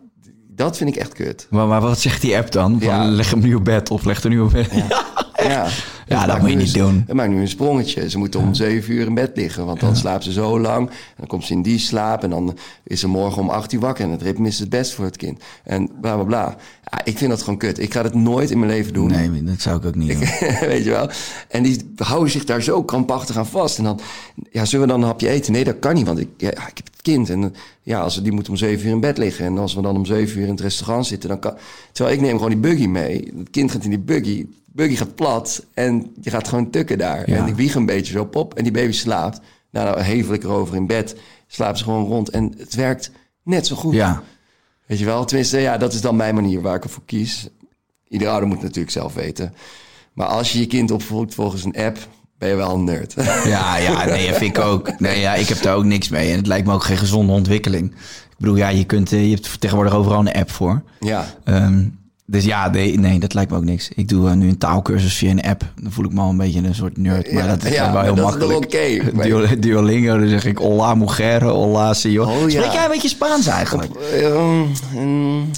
dat vind ik echt kut. Maar, maar wat zegt die app dan? Van, Ja. Leg hem nu op bed of leg er nu op bed. Ja, Ja, Ja, dat moet je niet een- doen. Het maakt nu een sprongetje. Ze moeten om zeven uur in bed liggen, want dan slaapt ze zo lang. En dan komt ze in die slaap en dan is ze morgen om acht uur wakker. En het ritme is het best voor het kind. En bla bla bla. Ja, ik vind dat gewoon kut. Ik ga dat nooit in mijn leven doen. Nee, dat zou ik ook niet doen. Weet je wel? En die houden zich daar zo krampachtig aan vast. En dan, ja, zullen we dan een hapje eten? Nee, dat kan niet, want ik, ik heb het kind. En ja, als we, die moet om zeven uur in bed liggen. En als we dan om zeven uur in het restaurant zitten, dan kan... Terwijl ik neem gewoon die buggy mee. Het kind gaat in die buggy. Buggy gaat plat en je gaat gewoon tukken daar. Ja. En ik wieg een beetje zo pop en die baby slaapt. Nou, hevel ik erover in bed. Slaapt ze gewoon rond. En het werkt net zo goed. Ja, Weet je wel? Tenminste, ja, dat is dan mijn manier waar ik ervoor kies. Iedere ouder moet natuurlijk zelf weten. Maar als je je kind opvoedt volgens een app, ben je wel een nerd. ja, ja, nee, vind ik ook. Nee, ja, ik heb daar ook niks mee. En het lijkt me ook geen gezonde ontwikkeling. Ik bedoel, ja, je, kunt, eh, je hebt tegenwoordig overal een app voor. ja. Ehm, dus ja, nee, nee, dat lijkt me ook niks. Ik doe eh, nu een taalkursus via een app. Dan voel ik me al een beetje een soort nerd. Maar Ja, dat is ja, wel heel dat is makkelijk. toch oké? Duo- Duolingo, dan zeg ik hola mujer, hola señor. Oh, ja. Spreek jij een beetje Spaans eigenlijk? Ehm, mm,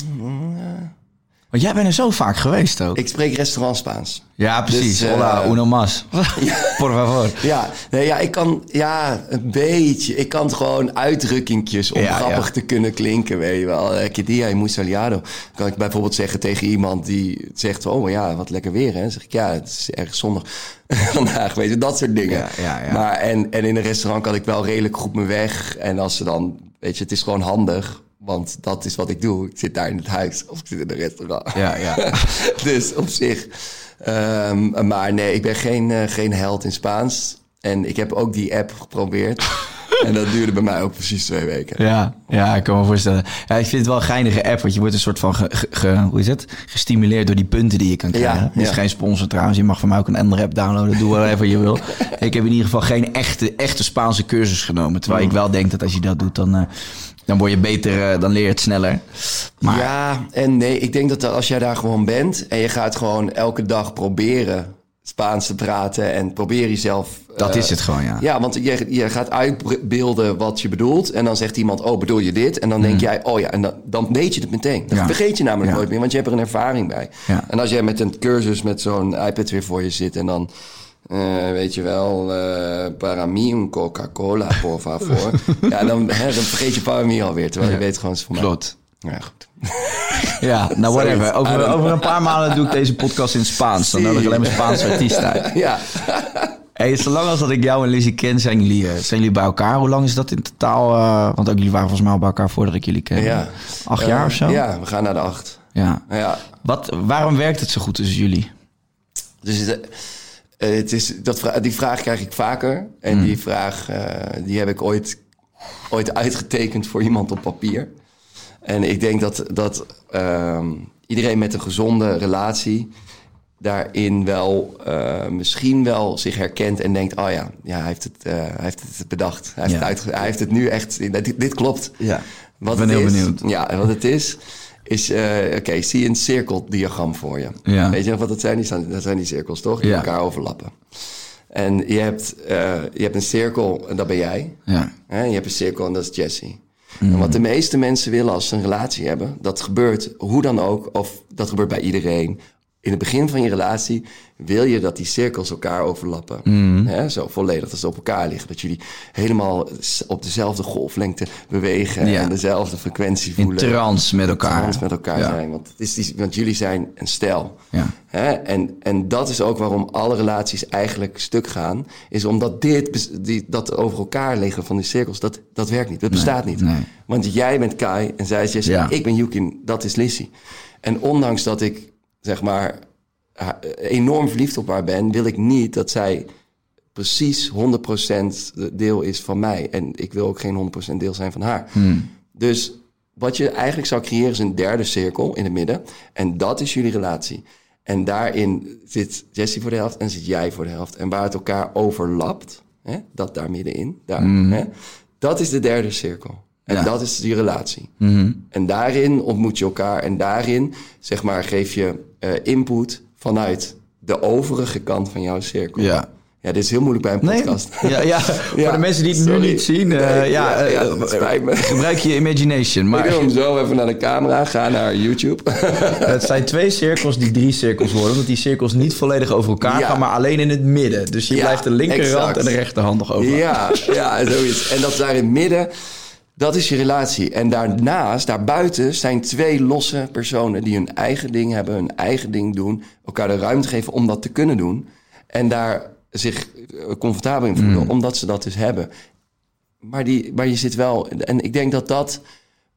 Want jij bent er zo vaak geweest ook. ik spreek restaurant Spaans. ja, precies. Dus, eh, hola, uno más. Por favor. Ja, nee, ja, ik kan, ja, een beetje. Ik kan gewoon uitdrukkingjes om Ja, grappig ja. te kunnen klinken, weet je wel. Eh, Que dia y muy soleado. Kan ik bijvoorbeeld zeggen tegen iemand die zegt, oh ja, wat lekker weer, hè. Dan zeg ik, ja, het is erg zonnig vandaag, weet je, dat soort dingen. Ja, ja, ja. Maar, en, en in een restaurant kan ik wel redelijk goed mijn weg. En als ze dan, weet je, het is gewoon handig. Want dat is wat ik doe. Ik zit daar in het huis of ik zit in een restaurant. Ja, ja. dus op zich. Ehm, maar nee, ik ben geen, eh, geen held in Spaans. En ik heb ook die app geprobeerd. en dat duurde bij mij ook precies twee weken. Ja, ja, ik kan me voorstellen. Ja, ik vind het wel een geinige app, want je wordt een soort van, ge, ge- ge- hoe is het? Gestimuleerd door die punten die je kan krijgen. Ja, Het is geen sponsor trouwens. Je mag van mij ook een andere app downloaden. Doe whatever je wil. Ik heb in ieder geval geen echte, echte Spaanse cursus genomen. Terwijl ik wel denk dat als je dat doet, dan, eh, dan word je beter, eh, dan leer je het sneller. Maar Ja, en nee, ik denk dat als jij daar gewoon bent en je gaat gewoon elke dag proberen Spaans te praten en probeer jezelf. dat eh, is het gewoon, ja. Ja, want je, je gaat uitbeelden wat je bedoelt. En dan zegt iemand, oh, bedoel je dit? En dan denk jij, oh ja, en dan, dan weet je het meteen. Dan. Ja. vergeet je namelijk Ja. nooit meer, want je hebt er een ervaring bij. Ja. En als jij met een cursus met zo'n iPad weer voor je zit en dan... eh, weet je wel, eh para mí un Coca-Cola, por favor. ja, dan, hè, dan vergeet je para mí alweer, terwijl je weet gewoon, het is voor mij. Klopt. Ja, goed. Ja, nou whatever. Over, over een paar maanden doe ik deze podcast in Spaans. Dan nodig ik alleen maar Spaanse artiesten uit. Ja. Hey, zolang als dat ik jou en Lizzie ken, zijn jullie, eh, zijn jullie bij elkaar. Hoe lang is dat in totaal? want ook jullie waren volgens mij al bij elkaar voordat ik jullie ken. Ja. Acht jaar of zo? Ja, we gaan naar de acht. ja. Ja. Wat, waarom werkt het zo goed tussen jullie? Dus het, eh, het is, dat vra- die vraag krijg ik vaker. En Hmm. die vraag eh, die heb ik ooit, ooit uitgetekend voor iemand op papier. En ik denk dat, dat ehm, iedereen met een gezonde relatie daarin wel eh, misschien wel zich herkent en denkt: oh ja, ja hij, heeft het, hij heeft het bedacht. Hij heeft, het, hij heeft het nu echt. Dit, dit klopt. Ja. Wat Ik ben het heel is, benieuwd. Ja, wat het is, is... eh, Oké, zie je een cirkeldiagram voor je. Ja. Weet je nog wat dat zijn? Die staan, dat zijn die cirkels, toch? Die Ja. elkaar overlappen. En je hebt, eh, je hebt een cirkel, en dat ben jij. Ja. Hè? Je hebt een cirkel en dat is Jessie. En wat de meeste mensen willen als ze een relatie hebben... dat gebeurt hoe dan ook, of dat gebeurt bij iedereen... In het begin van je relatie wil je dat die cirkels elkaar overlappen. Hè? Zo volledig dat ze op elkaar liggen. Dat jullie helemaal op dezelfde golflengte bewegen... Ja. en dezelfde frequentie In voelen. trance met elkaar. Trans met elkaar Ja. zijn. Want, het is die, want jullie zijn een stel. Ja. Hè? En, en dat is ook waarom alle relaties eigenlijk stuk gaan. Is omdat dit, die, dat over elkaar liggen van die cirkels, dat, dat werkt niet. Dat bestaat niet. nee. Want jij bent Kai en zij is Jessie. Ja. Ik ben Yukin, dat is Lissy. En ondanks dat ik, zeg maar, enorm verliefd op haar ben... wil ik niet dat zij precies 100% deel is van mij. En ik wil ook geen 100% deel zijn van haar. Dus wat je eigenlijk zou creëren is een derde cirkel in het midden. En dat is jullie relatie. En daarin zit Jessie voor de helft en zit jij voor de helft. En waar het elkaar overlapt, hè, dat daar middenin, daar, hè, dat is de derde cirkel. En Ja. dat is die relatie. En daarin ontmoet je elkaar. En daarin, zeg maar, geef je eh, input vanuit de overige kant van jouw cirkel. Ja. Ja, dit is heel moeilijk bij een Nee? podcast. Ja, ja, voor de mensen die het sorry. nu niet zien. eh, Nee, ja, ja, ja, eh, gebruik je imagination. Ik Maar doe hem zo even naar de camera, ga naar YouTube. het zijn twee cirkels die drie cirkels worden. Omdat die cirkels niet volledig over elkaar gaan, maar alleen in het midden. Dus je blijft de linkerhand en de rechterhand nog over. Ja, ja, zoiets. En dat daar in het midden, dat is je relatie. En daarnaast, daarbuiten, zijn twee losse personen die hun eigen ding hebben, hun eigen ding doen, elkaar de ruimte geven om dat te kunnen doen. En daar zich eh, comfortabel in voelen, omdat ze dat dus hebben. Maar, die, maar je zit wel, en ik denk dat dat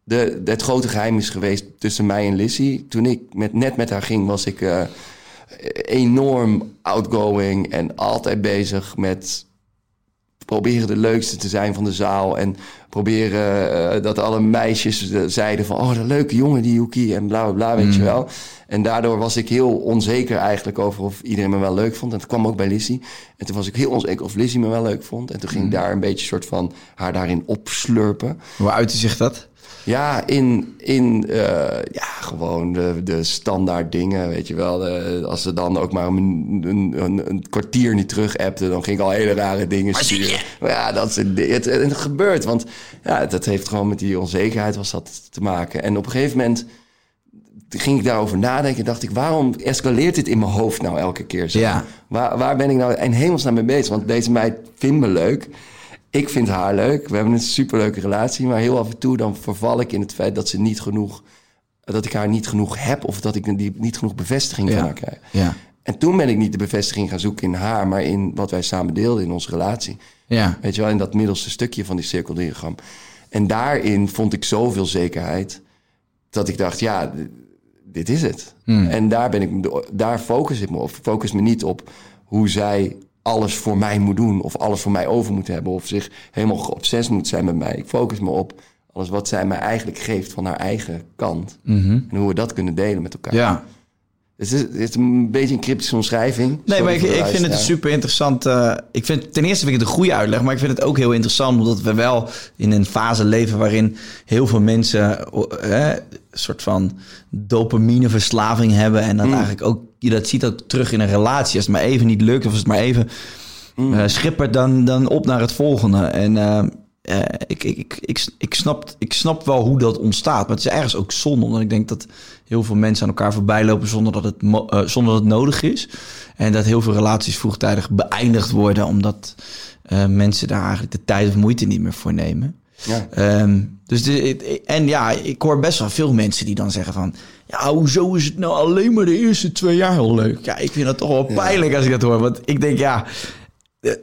de, het grote geheim is geweest tussen mij en Lissy. Toen ik met, net met haar ging, was ik eh, enorm outgoing en altijd bezig met proberen de leukste te zijn van de zaal. En proberen eh, dat alle meisjes eh, zeiden van... oh, de leuke jongen die Yuki en bla bla bla, weet je wel. En daardoor was ik heel onzeker eigenlijk over of iedereen me wel leuk vond. En dat kwam ook bij Lizzie. En toen was ik heel onzeker of Lizzie me wel leuk vond. En toen ging ik daar een beetje soort van haar daarin opslurpen. Hoe uitte zich dat? Ja, in, in eh, ja, gewoon de, de standaard dingen, weet je wel. De- als ze dan ook maar een, een, een, een kwartier niet terug appten, dan ging ik al hele rare dingen sturen. Maar ja, dat is het, het, het gebeurt, want ja, dat heeft gewoon met die onzekerheid was dat te maken. En op een gegeven moment ging ik daarover nadenken en dacht ik, waarom escaleert dit in mijn hoofd nou elke keer zo? Ja. Waar, waar ben ik nou in hemelsnaam mee bezig? Want deze meid vindt me leuk. Ik vind haar leuk. We hebben een superleuke relatie. Maar heel af en toe dan verval ik in het feit dat ze niet genoeg... dat ik haar niet genoeg heb... of dat ik die, niet genoeg bevestiging Ja. van haar krijg. Ja. En toen ben ik niet de bevestiging gaan zoeken in haar... maar in wat wij samen deelden in onze relatie. Ja. Weet je wel, in dat middelste stukje van die cirkeldiagram. En daarin vond ik zoveel zekerheid... dat ik dacht, ja, dit is het. En daar, ben ik, daar focus ik me op. Focus me niet op hoe zij alles voor mij moet doen... of alles voor mij over moet hebben... of zich helemaal geobsessief moet zijn met mij. Ik focus me op alles wat zij mij eigenlijk geeft van haar eigen kant. En hoe we dat kunnen delen met elkaar. ja. Het, is, het is een beetje een cryptische omschrijving. Nee, Sorry maar ik, ik vind het super interessant. eh, ik vind, ten eerste vind ik het een goede uitleg, maar ik vind het ook heel interessant omdat we wel in een fase leven waarin heel veel mensen eh, een soort van dopamineverslaving hebben en dat eigenlijk ook je dat ziet ook terug in een relatie. Als het maar even niet lukt of als het maar even eh, schippert, dan, dan op naar het volgende. En eh, eh, ik, ik, ik, ik, ik, snap, ik snap wel hoe dat ontstaat, maar het is ergens ook zonde, omdat ik denk dat heel veel mensen aan elkaar voorbij lopen zonder dat het, eh, zonder dat het nodig is. En dat heel veel relaties vroegtijdig beëindigd worden, omdat eh, mensen daar eigenlijk de tijd of moeite niet meer voor nemen. Ja. Ehm, dus de, en ja, ik hoor best wel veel mensen die dan zeggen van... Ja, hoezo is het nou alleen maar de eerste twee jaar heel leuk? Ja, ik vind dat toch wel pijnlijk als ik dat hoor. Want ik denk, ja,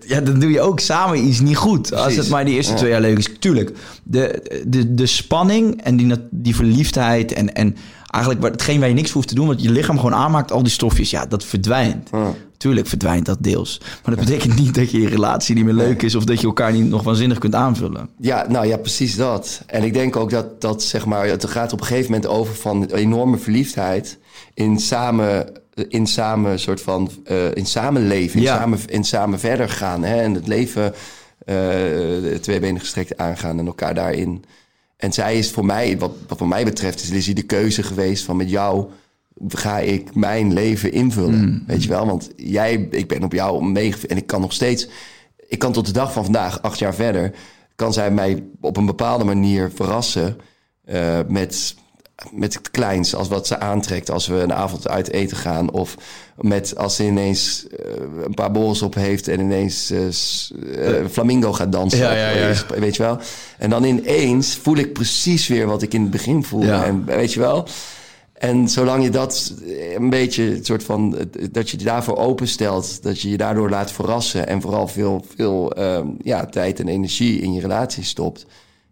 ja dan doe je ook samen iets niet goed. Als het maar die eerste Ja. twee jaar leuk is. Tuurlijk, de, de, de spanning en die, die verliefdheid... en, en eigenlijk hetgeen waar je niks hoeft te doen... wat je lichaam gewoon aanmaakt, al die stofjes... ja, dat verdwijnt. Ja. Tuurlijk verdwijnt dat deels. Maar dat betekent niet dat je je relatie niet meer leuk is... of dat je elkaar niet nog waanzinnig kunt aanvullen. Ja, nou ja, precies dat. En ik denk ook dat, dat zeg maar, het gaat op een gegeven moment over van enorme verliefdheid in samen, in samen soort van, eh, in samenleven, in, Ja. samen, in samen verder gaan. Hè? En het leven eh twee benen gestrekt aangaan en elkaar daarin. En zij is voor mij, wat, wat voor mij betreft, is Lizzie de keuze geweest van met jou ga ik mijn leven invullen. Weet je wel? Want jij, ik ben op jou meegev en ik kan nog steeds, ik kan tot de dag van vandaag, acht jaar verder, kan zij mij op een bepaalde manier verrassen eh, met, met het kleins, als wat ze aantrekt als we een avond uit eten gaan. Of met als ze ineens eh, een paar borrels op heeft en ineens eh, flamingo gaat dansen. Ja, ja, weet je wel? En dan ineens voel ik precies weer wat ik in het begin voelde. Ja. En weet je wel? En zolang je dat een beetje, het soort van, dat je je daarvoor openstelt, dat je je daardoor laat verrassen en vooral veel, veel ehm, ja, tijd en energie in je relatie stopt,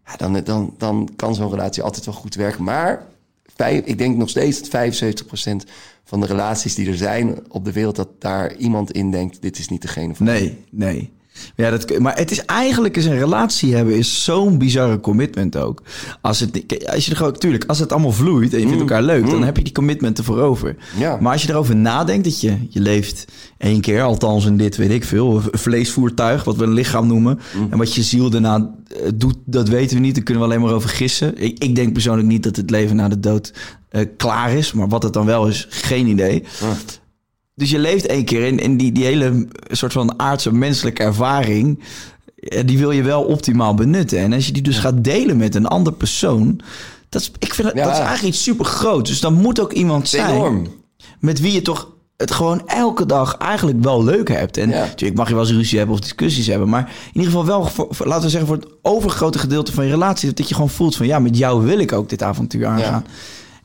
ja, dan, dan, dan kan zo'n relatie altijd wel goed werken. Maar vijf, ik denk nog steeds dat 75% van de relaties die er zijn op de wereld, dat daar iemand in denkt, dit is niet degene van Nee, nee. Ja, dat, maar het is eigenlijk eens een relatie hebben is zo'n bizarre commitment ook. Als het, als je er gewoon, tuurlijk, als het allemaal vloeit en je vindt elkaar leuk, dan heb je die commitment ervoor over. Ja. Maar als je erover nadenkt dat je, je leeft één keer, althans in dit weet ik veel, vleesvoertuig, wat we een lichaam noemen. En wat je ziel daarna eh, doet, dat weten we niet. Daar kunnen we alleen maar over gissen. Ik, ik denk persoonlijk niet dat het leven na de dood eh, klaar is, maar wat het dan wel is, geen idee. Dus je leeft één keer in, in die, die hele soort van aardse menselijke ervaring. eh, Die wil je wel optimaal benutten. En als je die dus gaat delen met een ander persoon. Dat is, ik vind dat, Ja. dat is eigenlijk iets super groot. Dus dan moet ook iemand zijn enorm. met wie je toch het gewoon elke dag eigenlijk wel leuk hebt. En Ja. natuurlijk mag je wel eens ruzie hebben of discussies hebben. Maar in ieder geval wel, voor, voor- laten we zeggen, voor het overgrote gedeelte van je relatie... dat je gewoon voelt van, ja, met jou wil ik ook dit avontuur aangaan.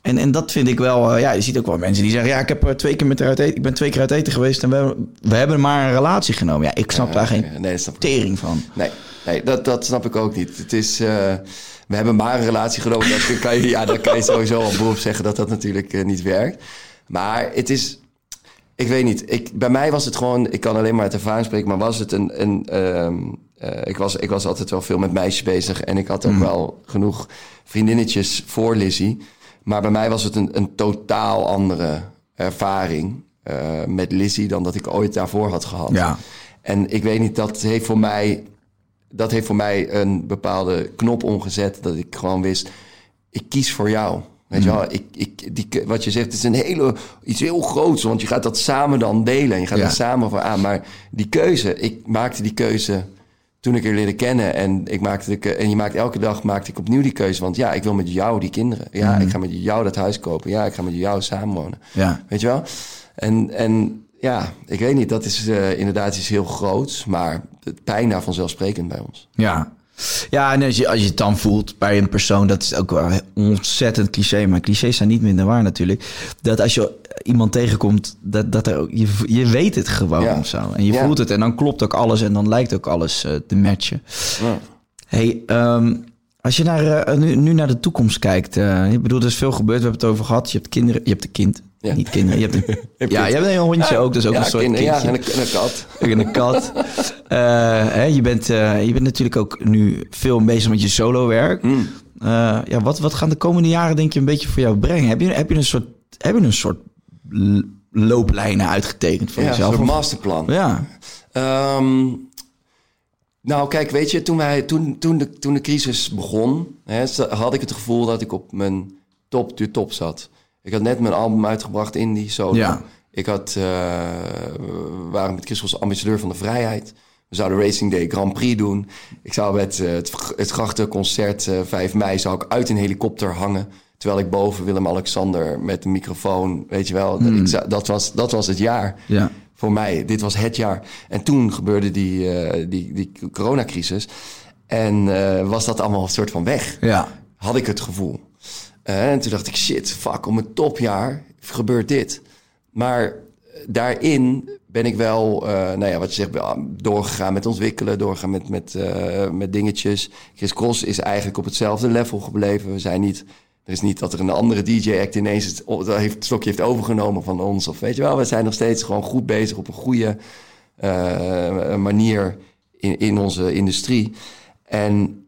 En, en dat vind ik wel, eh, ja, je ziet ook wel mensen die zeggen... ja, ik, heb er twee keer met haar uit eten, ik ben twee keer uit eten geweest... en we, hebben- we hebben maar een relatie genomen. Ja, ik snap daar geen Nee, snap tering van. Nee, nee dat, dat snap ik ook niet. Het is, eh, we hebben maar een relatie genomen. Dat kan je, ja, dan kan je sowieso al beroep zeggen dat dat natuurlijk eh, niet werkt. Maar het is, ik weet niet. Ik, bij mij was het gewoon, ik kan alleen maar uit ervaring spreken, maar was het een. een ehm, eh, ik, was, ik was altijd wel veel met meisjes bezig en ik had ook wel genoeg vriendinnetjes voor Lizzie. Maar bij mij was het een, een totaal andere ervaring eh, met Lizzie dan dat ik ooit daarvoor had gehad. Ja. En ik weet niet, dat heeft voor mij, dat heeft voor mij een bepaalde knop omgezet. Dat ik gewoon wist, ik kies voor jou. Weet je wel, ik, ik, die, wat je zegt, het is een hele, iets heel groots. Want je gaat dat samen dan delen. En je gaat Ja. er samen voor aan. Maar die keuze, ik maakte die keuze toen ik er leerde kennen. En, ik maakte de, en je maakt elke dag maakte ik opnieuw die keuze. Want ja, ik wil met jou die kinderen. Ja, ik ga met jou dat huis kopen. Ja, ik ga met jou samenwonen. Ja. Weet je wel? En, en ja, ik weet niet, dat is eh, inderdaad iets heel groots. Maar het pijn daar vanzelfsprekend bij ons. Ja. Ja, en als je, als je het dan voelt bij een persoon, dat is ook wel ontzettend cliché, maar clichés zijn niet minder waar natuurlijk. Dat als je iemand tegenkomt, dat, dat er ook, je, je weet het gewoon Ja. of zo. En je voelt het en dan klopt ook alles en dan lijkt ook alles eh, te matchen. Hey, ehm, als je naar, eh, nu, nu naar de toekomst kijkt, eh, ik bedoel, er is veel gebeurd, we hebben het over gehad. Je hebt kinderen, je hebt een kind, Ja. niet kinderen. Je hebt een, ja, je hebt een hondje ook, dus ook ja, een soort kinderen, kindje. Ja, en een, en een kat. En een kat. Hè, je, bent, je bent natuurlijk ook nu veel bezig met je solo-werk. Mm. Eh, ja, wat, wat gaan de komende jaren denk je een beetje voor jou brengen? Heb je, heb je een soort, heb je een soort looplijnen uitgetekend voor Ja, een jezelf? Of- masterplan. ja, Ehm, nou, kijk, weet je, toen, wij, toen, toen, de, toen de crisis begon, hè, had ik het gevoel dat ik op mijn top de top zat. Ik had net mijn album uitgebracht in die solo. Ja. Ik had, eh, we waren met Chris als ambassadeur van de vrijheid. We zouden Racing Day Grand Prix doen. Ik zou met eh, het, het grachtenconcert eh 5 mei zou ik uit een helikopter hangen. Terwijl ik boven Willem-Alexander met een microfoon, weet je wel. Ik zou- dat, was, dat was het jaar ja. voor mij. Dit was het jaar. En toen gebeurde die, eh, die, die coronacrisis. En eh, was dat allemaal een soort van weg. ja. Had ik het gevoel. Eh, en toen dacht ik, shit, fuck, om het topjaar gebeurt dit. Maar daarin ben ik wel, nou ja, wat je zegt, wel doorgegaan met ontwikkelen, doorgaan met, met, met dingetjes. Chris Cross is eigenlijk op hetzelfde level gebleven. We zijn niet, er is niet dat er een andere DJ-act ineens het, heeft, het stokje heeft overgenomen van ons. Of weet je wel, we zijn nog steeds gewoon goed bezig op een goede eh, manier in, in onze industrie. En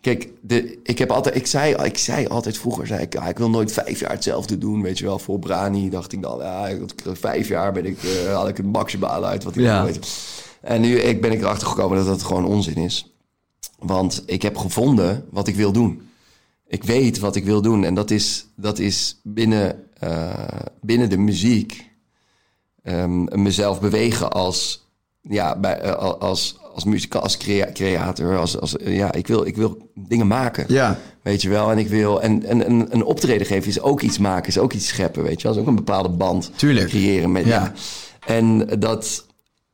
Kijk, de, ik, heb altijd, ik, zei, ik zei altijd vroeger, zei ik, ah, ik wil nooit vijf jaar hetzelfde doen. Weet je wel, voor Brani dacht ik dan, ja, vijf jaar ben ik, eh, haal ik het maximaal uit wat ik Ja. Weet. En nu ik ben ik erachter gekomen dat dat gewoon onzin is. Want ik heb gevonden wat ik wil doen. Ik weet wat ik wil doen. En dat is, dat is binnen, eh, binnen de muziek ehm, mezelf bewegen als, ja, bij, eh, als, als muzikant, als crea- creator. Als, als, eh, ja, ik, wil, ik wil dingen maken. Ja. Weet je wel, en ik wil. En, en, en een optreden geven is ook iets maken, is ook iets scheppen, weet je wel. is ook een bepaalde band Tuurlijk. creëren met. Ja. Ja. En dat.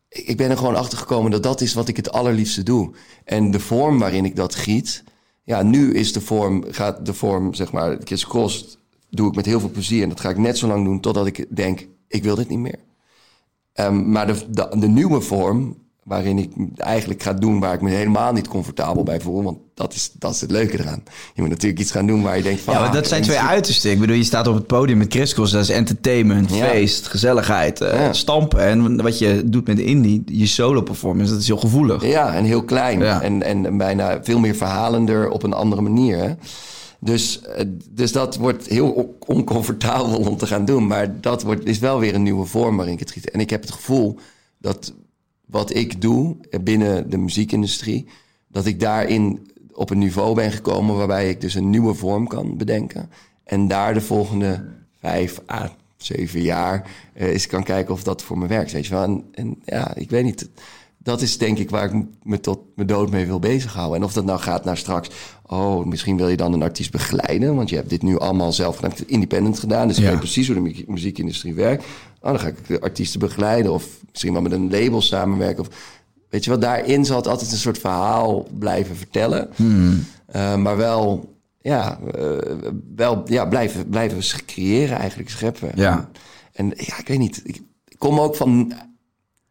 Ik ben er gewoon achter gekomen dat dat is wat ik het allerliefste doe. En de vorm waarin ik dat giet. Ja, nu is de vorm, gaat de vorm, zeg maar, Kiss Cross, doe ik met heel veel plezier. En dat ga ik net zo lang doen totdat ik denk, ik wil dit niet meer. Ehm, maar de, de, de nieuwe vorm, waarin ik eigenlijk ga doen waar ik me helemaal niet comfortabel bij voel. Want dat is, dat is het leuke eraan. Je moet natuurlijk iets gaan doen waar je denkt van... Ja, maar ah, dat zijn twee uitersten. Ik bedoel, je staat op het podium met Chris Cross, dat is entertainment, Ja. feest, gezelligheid, eh, Ja. stampen. En wat je doet met indie, je solo performance, dat is heel gevoelig. Ja, en heel klein. Ja. En, en bijna veel meer verhalender op een andere manier. Hè? Dus, eh, dus dat wordt heel on- oncomfortabel om te gaan doen. Maar dat wordt, is wel weer een nieuwe vorm waarin ik het giet. En ik heb het gevoel dat wat ik doe binnen de muziekindustrie... dat ik daarin op een niveau ben gekomen... waarbij ik dus een nieuwe vorm kan bedenken. En daar de volgende vijf à zeven jaar eh, eens kan kijken of dat voor me werkt. Weet je wel. En, en ja, ik weet niet. Dat is denk ik waar ik me tot mijn dood mee wil bezighouden. En of dat nou gaat naar straks. Oh, misschien wil je dan een artiest begeleiden. Want je hebt dit nu allemaal zelf gedaan. Independent gedaan. Dus ik weet precies hoe de mu- muziekindustrie werkt. Oh, dan ga ik de artiesten begeleiden. Of misschien wel met een label samenwerken. Of, weet je wel, daarin zal het altijd een soort verhaal blijven vertellen. Eh, maar wel, ja, eh, wel ja, blijven, blijven creëren eigenlijk, scheppen. Ja. En ja, ik weet niet. Ik kom ook van...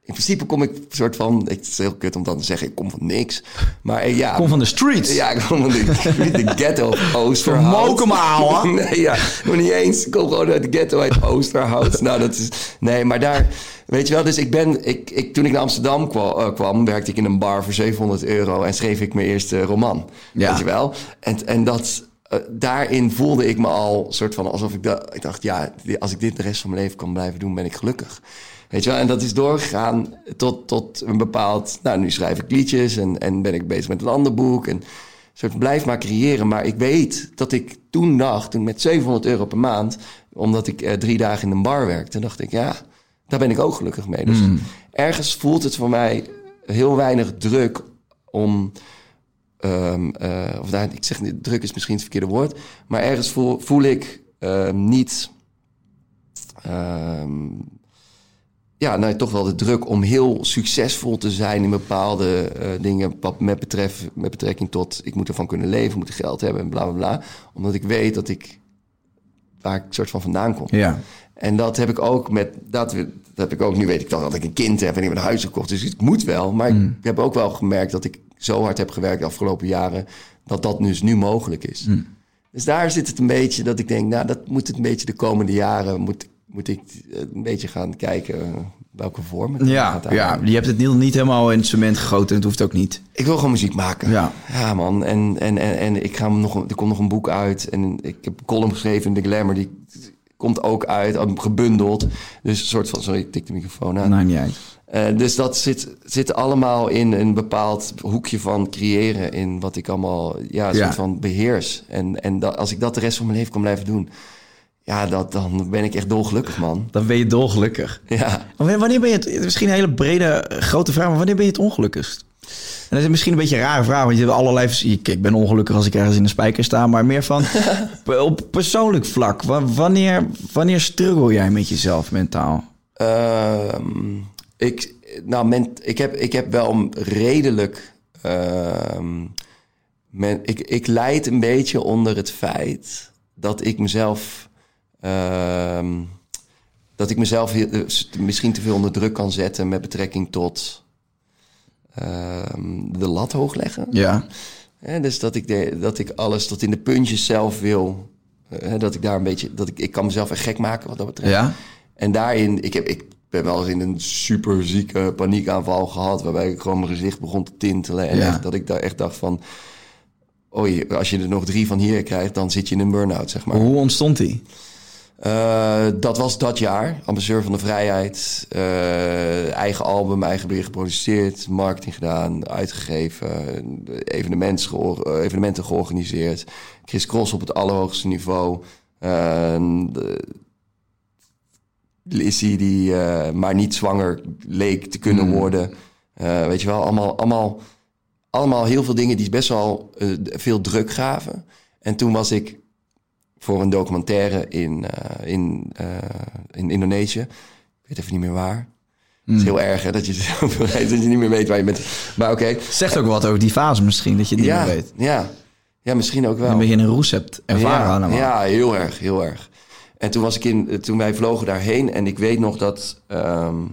In principe kom ik een soort van... Het is heel kut om dan te zeggen, ik kom van niks. Maar eh, ja... Kom van de streets. Ja, ik kom van de, de ghetto Oosterhout. Mokenmaal, ouwe. Nee, ja, nog niet eens. Ik kom gewoon uit de ghetto uit Oosterhout. nou, dat is... Nee, maar daar... Weet je wel, dus ik ben... Ik, ik, toen ik naar Amsterdam kwam, eh, kwam, werkte ik in een bar voor 700 euro... en schreef ik mijn eerste roman. Ja. Weet je wel? En, en dat... eh, daarin voelde ik me al soort van alsof ik, da ik dacht, ja, als ik dit de rest van mijn leven kan blijven doen, ben ik gelukkig. Weet je wel? En dat is doorgegaan tot, tot een bepaald. Nou, nu schrijf ik liedjes en, en ben ik bezig met een ander boek. En soort blijf maar creëren. Maar ik weet dat ik toen dacht, toen met 700 euro per maand, omdat ik eh, drie dagen in een bar werkte, dacht ik, ja, daar ben ik ook gelukkig mee. Dus ergens voelt het voor mij heel weinig druk om. ehm, eh, of nou, ik zeg niet, druk is misschien het verkeerde woord. Maar ergens voel, voel ik ehm, niet. ehm, ja, nou, toch wel de druk om heel succesvol te zijn in bepaalde eh, dingen. Wat met, betref, met betrekking tot ik moet ervan kunnen leven, moet geld hebben en bla bla bla. Omdat ik weet dat ik waar ik soort van vandaan kom. Ja. En dat heb ik ook met dat, dat heb ik ook nu weet ik dan dat ik een kind heb en ik heb een huis gekocht. Dus ik moet wel. Maar ik heb ook wel gemerkt dat ik zo hard heb gewerkt de afgelopen jaren dat dat dus nu mogelijk is. Dus daar zit het een beetje dat ik denk, nou dat moet het een beetje de komende jaren moet, moet ik eh, een beetje gaan kijken eh, welke vorm het Ja, gaat ja, je hebt het niet, niet helemaal in cement gegoten en het hoeft ook niet. Ik wil gewoon muziek maken. Ja. ja man. En, en, en, en ik ga nog, er komt nog een boek uit. En ik heb een column geschreven in de Glamour. Die komt ook uit, gebundeld. Dus een soort van... Sorry, ik tik de microfoon aan. Nou, niet uit. Eh, dus dat zit, zit allemaal in een bepaald hoekje van creëren. In wat ik allemaal ja, een Ja. soort van beheers. En, en dat, als ik dat de rest van mijn leven kan blijven doen... Ja, dat, dan ben ik echt dolgelukkig, man. Dan ben je dolgelukkig. Ja. Maar Wanneer ben je het, misschien een hele brede, grote vraag, maar wanneer ben je het ongelukkigst? En dat is misschien een beetje een rare vraag, want je hebt allerlei... Ik, ik ben ongelukkig als ik ergens in de spijker sta, maar meer van op persoonlijk vlak. Wa- Wanneer, wanneer struggle jij met jezelf mentaal? Ehm, ik, nou, men, ik, heb, ik heb wel een redelijk. ehm, men, ik, ik leid een beetje onder het feit dat ik mezelf. Ehm, dat ik mezelf heel- eh, misschien te veel onder druk kan zetten met betrekking tot ehm, de lat hoog leggen. Ja. Dus dat ik, de, dat ik alles tot in de puntjes zelf wil. eh, dat ik daar een beetje. Dat ik, ik kan mezelf echt gek maken wat dat betreft. Ja? En daarin, ik, heb, ik ben wel eens in een super zieke paniekaanval gehad. Waarbij ik gewoon mijn gezicht begon te tintelen. En Ja. echt, dat ik daar echt dacht van. Oei, als je er nog drie van hier krijgt, dan zit je in een burn-out, zeg maar. Hoe ontstond die? Eh, dat was dat jaar. Ambassadeur van de Vrijheid. eh, eigen album, eigen beheer geproduceerd. Marketing gedaan, uitgegeven. Evenementen, geor- eh, evenementen georganiseerd. Chris Cross op het allerhoogste niveau. Eh, de- Lizzie die maar niet zwanger leek te kunnen worden. Eh, weet je wel, allemaal, allemaal, allemaal heel veel dingen die best wel veel druk gaven. En toen was ik voor een documentaire in, eh, in, eh, in Indonesië. Ik weet even niet meer waar. Het is heel erg hè, dat je dat je niet meer weet waar je bent. Maar oké. Zegt ook wat over die fase misschien, dat je het niet meer weet. ja. ja, misschien ook wel. Een beetje een roes hebt ervaren ja, allemaal. Ja, heel erg, heel erg. En toen was ik in, toen wij vlogen daarheen en ik weet nog dat, ehm,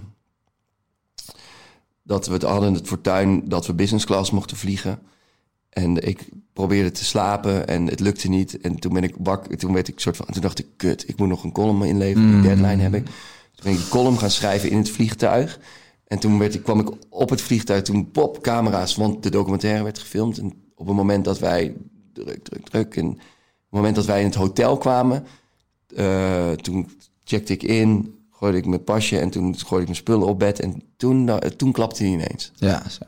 dat we het hadden het fortuin dat we business class mochten vliegen. En ik probeerde te slapen en het lukte niet. En toen ben ik wakker, toen werd ik soort van, toen dacht ik, kut, ik moet nog een column inleveren, Mm. die deadline heb ik. Toen ben ik die column gaan schrijven in het vliegtuig. En toen werd ik, kwam ik op het vliegtuig, toen pop, camera's, want de documentaire werd gefilmd. En op het moment dat wij, druk, druk, druk, en op het moment dat wij in het hotel kwamen, eh, toen checkte ik in, gooide ik mijn pasje en toen gooide ik mijn spullen op bed. En toen, eh, toen klapte hij ineens. Ja, zo.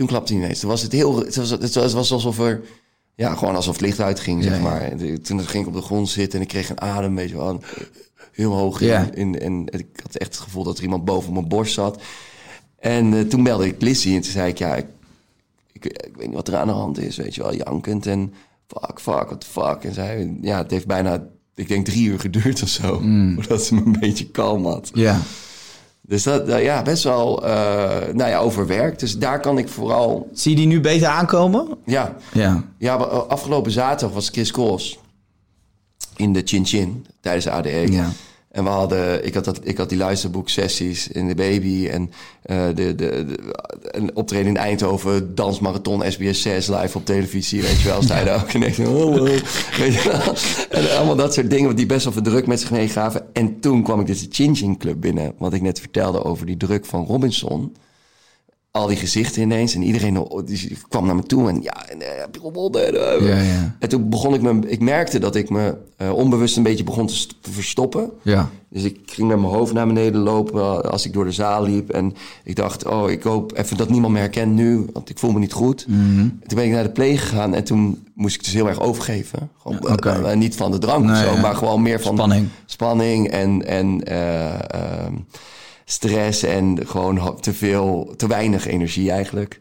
Toen klapte hij ineens. Toen was het heel, het was, het was, het was alsof er, ja, gewoon alsof het licht uitging, zeg maar. En Toen ging ik op de grond zitten en ik kreeg een adem, weet je wel. heel hoog Ja. in, in. En ik had echt het gevoel dat er iemand boven mijn borst zat. En eh, toen belde ik Lissy en toen zei ik, ja, ik, ik, ik weet niet wat er aan de hand is, weet je wel, jankend en fuck, fuck, what the fuck. En zij, ja, het heeft bijna, ik denk drie uur geduurd of zo, voordat ze me een beetje kalm had. Ja. Dus dat, ja, best wel, eh, nou ja, overwerkt. Dus daar kan ik vooral, Zie je die nu beter aankomen? ja, Ja. ja, afgelopen zaterdag was Chris Cross in de Chin Chin tijdens de ADE. Ja. En we hadden, ik had, dat, ik had die luisterboeksessies in de baby en eh, de, de, de, een optreden in Eindhoven, dansmarathon, SBS 6 live op televisie, weet je wel. Sta je daar ook en denk je, hallo, weet je wel. En allemaal dat soort dingen die best wel veel druk met zich meegaven. En toen kwam ik dus de Chin Chin Club binnen, wat ik net vertelde over die druk van Robinson al die gezichten ineens. En iedereen die kwam naar me toe. En ja, en, eh, heb je eh, Ja, ja. en toen begon ik me... Ik merkte dat ik me eh, onbewust een beetje begon te st- verstoppen. Ja. Dus ik ging met mijn hoofd naar beneden lopen als ik door de zaal liep. En ik dacht, oh, ik hoop even dat niemand me herkent nu. Want ik voel me niet goed. Mhm. En toen ben ik naar de pleeg gegaan. En toen moest ik dus heel erg overgeven. Gewoon, niet van de drank of zo. Maar gewoon meer van... Spanning. Spanning en... en eh, ehm, stress en gewoon te veel, te weinig energie eigenlijk.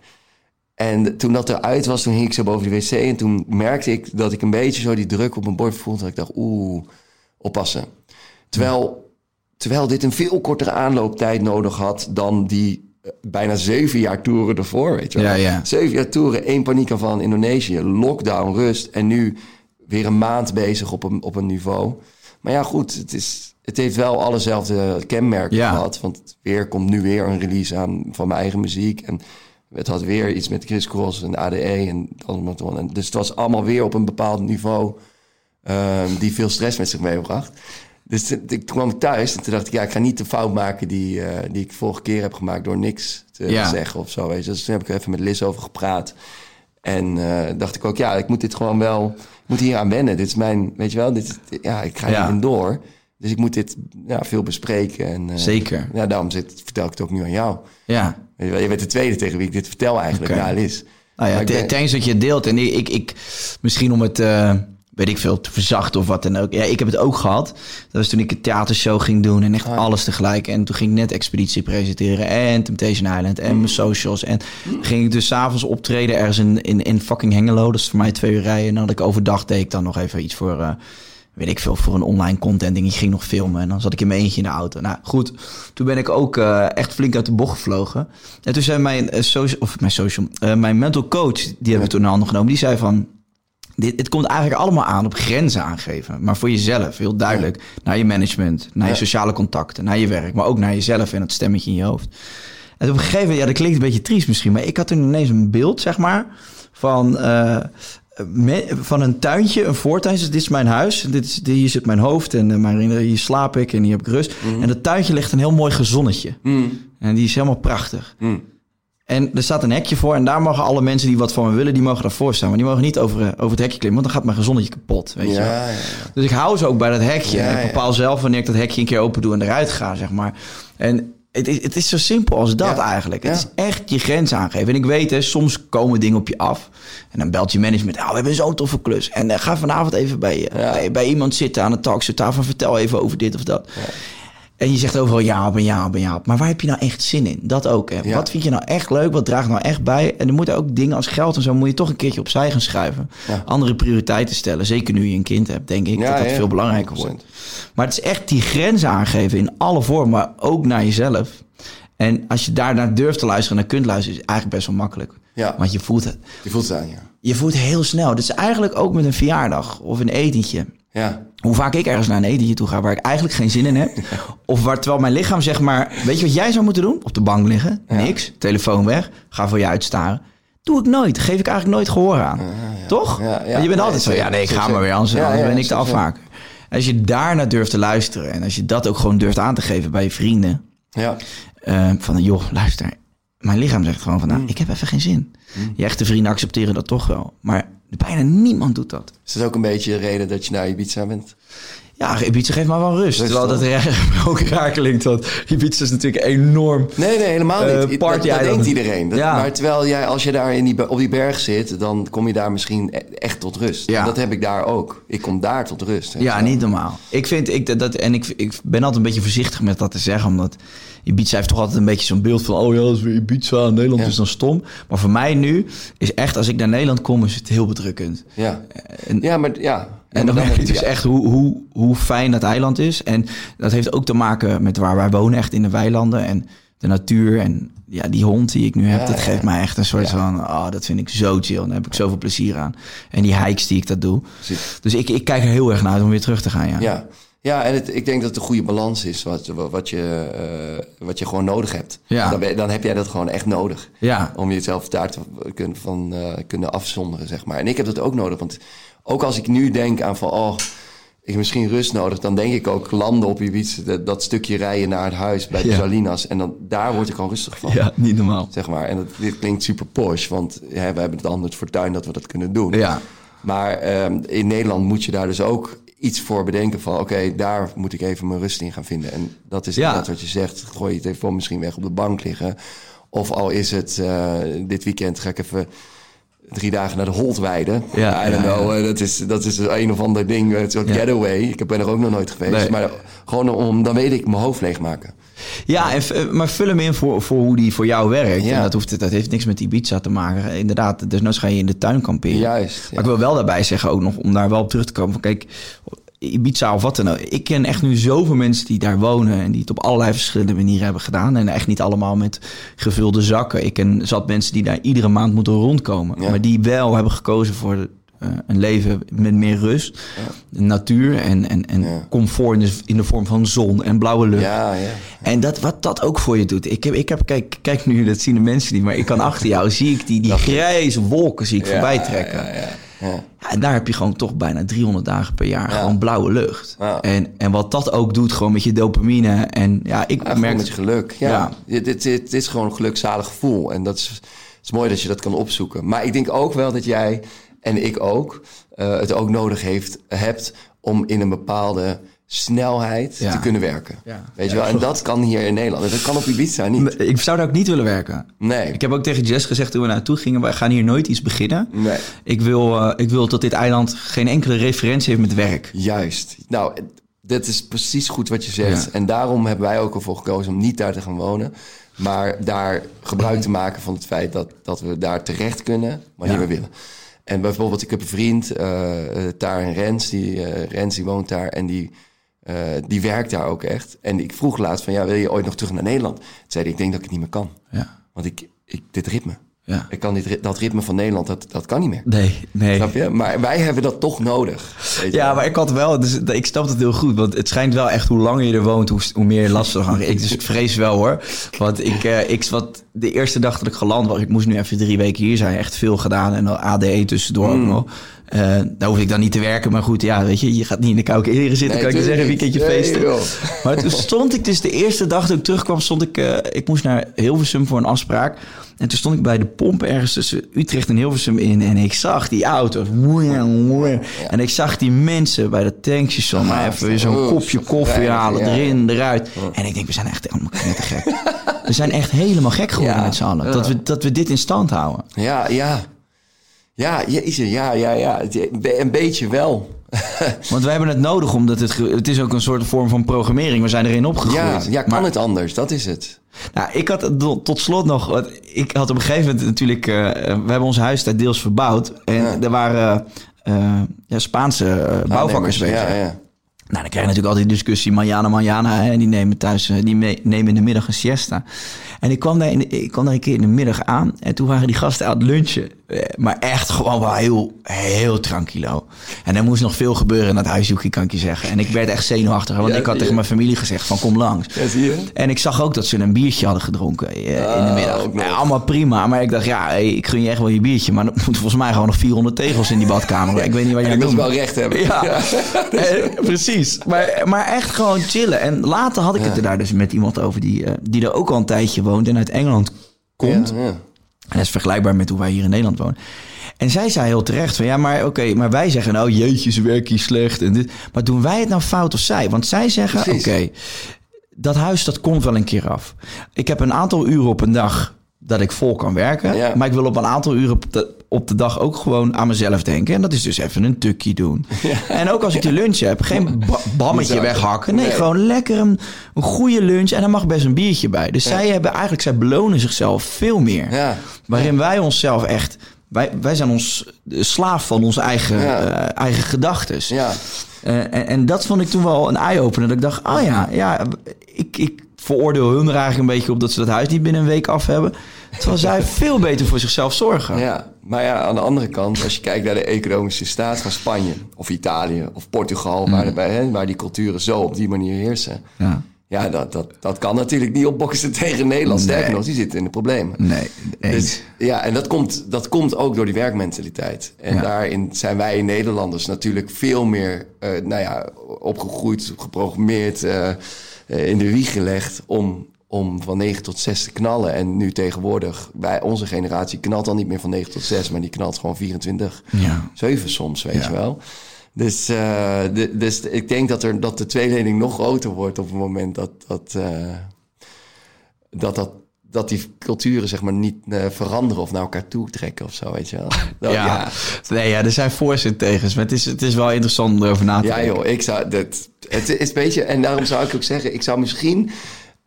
En toen dat eruit was, toen hing ik zo boven de wc. En toen merkte ik dat ik een beetje zo die druk op mijn borst voelde. Dat ik dacht, oeh, oppassen. Terwijl, terwijl dit een veel kortere aanlooptijd nodig had dan die eh, bijna zeven jaar toeren ervoor, weet je wel. Ja, ja. Zeven jaar toeren, één paniekaanval in Indonesië, lockdown, rust. En nu weer een maand bezig op een, op een niveau. Maar ja, goed, het, is, het heeft wel allezelfde kenmerken Ja. gehad. Want weer komt nu weer een release aan van mijn eigen muziek. En het had weer iets met Chris Cross en ADE en Dansmarathon. En dus het was allemaal weer op een bepaald niveau ehm, die veel stress met zich meebracht. Dus toen kwam ik thuis en toen dacht ik, ja, ik ga niet de fout maken die, eh, die ik vorige keer heb gemaakt door niks te Ja. zeggen of zo. Weet je. Dus toen heb ik er even met Liz over gepraat. En eh, dacht ik ook, ja, ik moet dit gewoon wel, ik moet hier aan wennen. Dit is mijn, weet je wel, dit, ja, ik ga Ja. hierin door. Dus ik moet dit ja, veel bespreken. En, eh, Zeker. Ja, daarom zit, vertel ik het ook nu aan jou. Ja. Je, je bent de tweede tegen wie ik dit vertel eigenlijk, na Liz. Nou ja, ben- thanks dat je het deelt. En ik, ik, ik misschien om het, eh, weet ik veel, te verzachten of wat dan ook. Ja, ik heb het ook gehad. Dat was toen ik een theatershow ging doen en echt Ah. alles tegelijk. En toen ging ik net Expeditie presenteren en Temptation Island en Mm. mijn socials. En toen ging ik dus s'avonds optreden ergens in, in, in fucking Hengelo. Dat is voor mij twee uur rijden. En dan had ik overdag deed ik dan nog even iets voor... eh, weet ik veel, voor een online content ding. Ik ging nog filmen en dan zat ik in mijn eentje in de auto. Nou goed, toen ben ik ook eh, echt flink uit de bocht gevlogen. En toen zei mijn eh, social, of mijn social, eh, mijn mental coach, die hebben we toen naar handen genomen. Die zei van, dit, het komt eigenlijk allemaal aan op grenzen aangeven. Maar voor jezelf, heel duidelijk. Naar je management, naar je sociale contacten, naar je werk. Maar ook naar jezelf en het stemmetje in je hoofd. En op een gegeven moment, ja, dat klinkt een beetje triest misschien. Maar ik had toen ineens een beeld, zeg maar, van... me- van een tuintje, een voortuin. Dus dit is mijn huis. Dit is, hier zit mijn hoofd en eh, mijn, hier slaap ik en hier heb ik rust. En dat tuintje ligt een heel mooi gezonnetje. En die is helemaal prachtig. En er staat een hekje voor en daar mogen alle mensen die wat van me willen, die mogen daarvoor staan. Maar die mogen niet over, eh, over het hekje klimmen, want dan gaat mijn gezonnetje kapot. Weet je wel. Ja. Dus ik hou ze ook bij dat hekje. En ik bepaal zelf wanneer ik dat hekje een keer open doe en eruit ga, zeg maar. En het is, het is zo simpel als dat Ja. eigenlijk. Het Ja. is echt je grens aangeven. En ik weet, hè, soms komen dingen op je af. En dan belt je management. Oh, we hebben zo'n toffe klus. En eh, ga vanavond even bij, Ja. bij, bij iemand zitten aan de talkshowtafel. Vertel even over dit of dat. En je zegt overal ja op en ja op en ja op. Maar waar heb je nou echt zin in? Dat ook. Hè? Ja. Wat vind je nou echt leuk? Wat draagt nou echt bij? En er moeten ook dingen als geld en zo... moet je toch een keertje opzij gaan schuiven. Ja. Andere prioriteiten stellen. Zeker nu je een kind hebt, denk ik. Ja, dat dat veel belangrijker 100%. wordt. Maar het is echt die grenzen aangeven in alle vormen. Maar ook naar jezelf. En als je daarnaar durft te luisteren en naar kunt luisteren... is eigenlijk best wel makkelijk. Ja. Want je voelt het. Je voelt het aan, ja. Je voelt heel snel. Dat is eigenlijk ook met een verjaardag of een etentje Ja, hoe vaak ik ergens naar een etentje toe ga waar ik eigenlijk geen zin in heb. Of waar terwijl mijn lichaam zeg maar, weet je wat jij zou moeten doen? Op de bank liggen, niks, telefoon weg, ga voor je uitstaren. Doe ik nooit, geef ik eigenlijk nooit gehoor aan. Toch? Want je bent Nee, altijd zo, ja nee, ik ga maar weer, anders, anders ben ik de zeker. afvaker. Als je daarna durft te luisteren en als je dat ook gewoon durft aan te geven bij je vrienden. ja. eh, van joh, luister, mijn lichaam zegt gewoon van Mm. nou, ik heb even geen zin. Je echte vrienden accepteren dat toch wel. Maar bijna niemand doet dat. Is dat ook een beetje de reden dat je naar Ibiza bent? Ja, Ibiza geeft maar wel rust. Terwijl dat ook raar klinkt. Want Ibiza is natuurlijk enorm... Nee, nee, helemaal Eh, niet. party dat, denkt iedereen. Dat- Ja. Maar terwijl jij, als je daar in die, op die berg zit, dan kom je daar misschien e- echt tot rust. Ja. En dat heb ik daar ook. Ik kom daar tot rust. Ja, niet normaal. Ik vind, ik, dat, en ik, ik ben altijd een beetje voorzichtig met dat te zeggen, omdat Ibiza heeft toch altijd een beetje zo'n beeld van, oh ja, dat is weer Ibiza, Nederland Ja. is dan stom. Maar voor mij nu is echt, als ik naar Nederland kom, is het heel bedrukkend. Ja. En- ja, maar ja. En dan merk je dus echt hoe, hoe, hoe fijn dat eiland is. En dat heeft ook te maken met waar wij wonen, echt in de weilanden. En de natuur en ja, die hond die ik nu heb, Ja, dat ja. geeft mij echt een soort van... Oh, dat vind ik zo chill. En daar heb ik zoveel plezier aan. En die hikes die ik dat doe. Precies. Dus ik, ik kijk er heel erg naar uit om weer terug te gaan, ja. Ja, ja en het, ik denk dat het een goede balans is wat, wat, je, eh, wat je gewoon nodig hebt. Ja. Dan, dan heb jij dat gewoon echt nodig. Ja. Om jezelf daar te kunnen, van eh, kunnen afzonderen, zeg maar. En ik heb dat ook nodig, want ook als ik nu denk aan van... oh, ik heb misschien rust nodig, dan denk ik ook landen op Ibiza. Dat, dat stukje rijden naar het huis bij de Ja. Salinas. En dan, daar word ik gewoon rustig van. Ja, niet normaal. Zeg maar. En dat, dit klinkt super posh, want ja, we hebben het dan het fortuin dat we dat kunnen doen. Ja. Maar ehm, in Nederland moet je daar dus ook iets voor bedenken van... oké, daar moet ik even mijn rust in gaan vinden. En dat is Ja. wat je zegt. Gooi je telefoon misschien weg op de bank liggen. Of al is het, eh, dit weekend ga ik even drie dagen naar de Holtweide. Ja, I don't ja, know, eh, dat, is, dat is een of ander ding, een soort Ja. getaway. Ik ben er ook nog nooit geweest. Nee. Maar gewoon om, dan weet ik, mijn hoofd leegmaken. Ja, en, v- maar vul hem in voor, voor hoe die voor jou werkt. Ja. En dat, hoeft, dat heeft niks met Ibiza te maken. Inderdaad, dus nou ga je in de tuin kamperen. Juist, ja. Maar ik wil wel daarbij zeggen, ook nog om daar wel op terug te komen. Van, kijk, Ibiza of wat dan ook. Ik ken echt nu zoveel mensen die daar wonen... en die het op allerlei verschillende manieren hebben gedaan. En echt niet allemaal met gevulde zakken. Ik ken zat mensen die daar iedere maand moeten rondkomen. Ja. Maar die wel hebben gekozen voor eh, een leven met meer rust. Natuur en, en, en Ja. comfort in de, in de vorm van zon en blauwe lucht. Ja, ja. En dat, wat dat ook voor je doet. Ik heb, ik heb kijk, kijk nu, dat zien de mensen niet, maar ik kan achter jou, zie ik die, die grijze wolken zie ik voorbij trekken. Ja, ja, ja. Ja, en daar heb je gewoon toch bijna 300 dagen per jaar Ja. gewoon blauwe lucht. Ja. En, en wat dat ook doet, gewoon met je dopamine. En ja, ik Ja, gewoon merk met je geluk. Ja, Ja. Dit, dit, dit is gewoon een gelukzalig gevoel. En dat is, het is mooi dat je dat kan opzoeken. Maar ik denk ook wel dat jij en ik ook eh, het ook nodig heeft, hebt om in een bepaalde snelheid Ja. te kunnen werken. Ja. Weet je wel? En dat kan hier in Nederland. Dat kan op Ibiza niet. Ik zou daar ook niet willen werken. Nee. Ik heb ook tegen Jess gezegd toen we naartoe gingen, wij gaan hier nooit iets beginnen. Nee. Ik wil, eh, ik wil dat dit eiland geen enkele referentie heeft met werk. Juist. Nou, dit is precies goed wat je zegt. Ja. En daarom hebben wij ook ervoor gekozen om niet daar te gaan wonen. Maar daar gebruik te maken van het feit dat, dat we daar terecht kunnen wanneer we willen. En bijvoorbeeld, ik heb een vriend, eh, daar in Rens. Die, eh, Rens die woont daar en die, eh, die werkt daar ook echt. En ik vroeg laatst van, ja, wil je ooit nog terug naar Nederland? Toen zei hij, ik denk dat ik het niet meer kan. Ja. Want ik, ik, dit ritme. Ja. Ik kan dit, dat ritme van Nederland, dat, dat kan niet meer. Nee, nee. Snap je? Maar wij hebben dat toch nodig. Ja, wel. maar ik had wel, dus ik snap het heel goed. Want het schijnt wel echt hoe langer je er woont, hoe, hoe meer last van gaan. Ik, dus ik vrees wel hoor. Want ik, eh, ik wat de eerste dag dat ik geland was, ik moest nu even drie weken hier zijn, echt veel gedaan. En dan ADE tussendoor ook nog. Eh, daar hoef ik dan niet te werken. Maar goed, ja, weet je, je gaat niet in de koude kleren zitten, Nee, kan ik je zeggen, weekendje. Nee, feesten. joh. Maar toen stond ik dus de eerste dag dat ik terugkwam, stond ik, eh, ik moest naar Hilversum voor een afspraak. En toen stond ik bij de pomp ergens tussen Utrecht en Hilversum in. En ik zag die auto's. En ik zag die mensen bij de tankstation. Maar even weer zo'n kopje koffie halen, erin, eruit. En ik denk, we zijn echt helemaal te gek. We zijn echt helemaal gek geworden met z'n allen. Dat we, dat we dit in stand houden. Ja, ja. Ja, jeetje, ja, ja, ja. Een beetje wel. Want wij hebben het nodig, omdat het, het is ook een soort vorm van programmering. We zijn erin opgegroeid. ja, kan Maar- het anders? Dat is het. Nou, ik had tot- slot nog. Ik had op een gegeven moment natuurlijk. eh, we hebben ons huis deels verbouwd. En Ja. er waren eh, ja, Spaanse eh, bouwvakkers bezig. Ja, ja. Nou, dan krijg je natuurlijk altijd die discussie. Manjana, manjana. Hè, die nemen thuis. eh, Die me- nemen in de middag een siesta. En ik kwam, daar in de- ik kwam daar een keer in de middag aan. En toen waren die gasten aan het lunchen. Eh, Maar echt gewoon wel heel, heel tranquilo. En er moest nog veel gebeuren in dat huishoekje, kan ik je zeggen. En ik werd echt zenuwachtig. Want Ja, ik had tegen je. mijn familie gezegd van kom langs. Ja, zie je? En ik zag ook dat ze een biertje hadden gedronken eh, in de Ah, middag. Ja, allemaal prima. Maar ik dacht, ja, hey, ik gun je echt wel je biertje. Maar er moeten volgens mij gewoon nog 400 tegels in die badkamer. Ik weet niet wat jij En ik wil noemt. ze wel recht hebben. Ja, Eh, precies. Maar, maar echt gewoon chillen. En later had ik het er daar dus met iemand over die, eh, die er ook al een tijdje woont en uit Engeland komt. En dat is vergelijkbaar met hoe wij hier in Nederland wonen. En zij zei heel terecht van ja, maar oké, maar wij zeggen nou jeetje, ze werken hier slecht en dit. Maar doen wij het nou fout of zij? Want zij zeggen oké, dat huis dat komt wel een keer af. Ik heb een aantal uren op een dag dat ik vol kan werken. Ja. Maar ik wil op een aantal uren op de, dag ook gewoon aan mezelf denken. En dat is dus even een tukkie doen. En ook als ik de lunch heb, geen ba- bammetje weghakken. Nee, Nee. gewoon lekker een, een goede lunch. En er mag best een biertje bij. Dus zij hebben eigenlijk, zij belonen zichzelf veel meer. Ja. Waarin wij onszelf echt... Wij, wij zijn ons slaaf van onze eigen, eh, eigen gedachtes. Ja. Eh, en, en dat vond ik toen wel een eye-opener. Dat ik dacht, oh ja, ja ik, ik veroordeel hun er eigenlijk een beetje op... dat ze dat huis niet binnen een week af hebben. Terwijl zij veel beter voor zichzelf zorgen. Ja, maar ja, aan de andere kant, als je kijkt naar de economische staat van Spanje of Italië of Portugal, waar, de- hè, waar die culturen zo op die manier heersen. Ja. Ja, dat, dat, dat kan natuurlijk niet opboksen tegen Nederland. Sterker Nee. nog, die zitten in de problemen. Nee, eens. Dus, ja, en dat komt, dat komt ook door die werkmentaliteit. En Ja. daarin zijn wij Nederlanders natuurlijk veel meer eh, nou ja, opgegroeid, geprogrammeerd, eh, eh, in de wieg gelegd om, om van 9 tot 6 te knallen. En nu tegenwoordig, bij onze generatie knalt al niet meer van 9 tot 6, maar die knalt gewoon 24, Ja. 7 soms, weet Ja. je wel. Dus, eh, de, dus ik denk dat, er, dat de tweedeling nog groter wordt op het moment dat dat, eh, dat, dat, dat die culturen zeg maar niet eh, veranderen of naar elkaar toe trekken of zo, weet je wel. Dat- ja. ja. Nee, ja, er zijn voor's en tegens. Maar het is, het is wel interessant om erover na te Ja, denken. joh, ik zou dat. Het is een beetje, en daarom zou ik ook zeggen, ik zou misschien,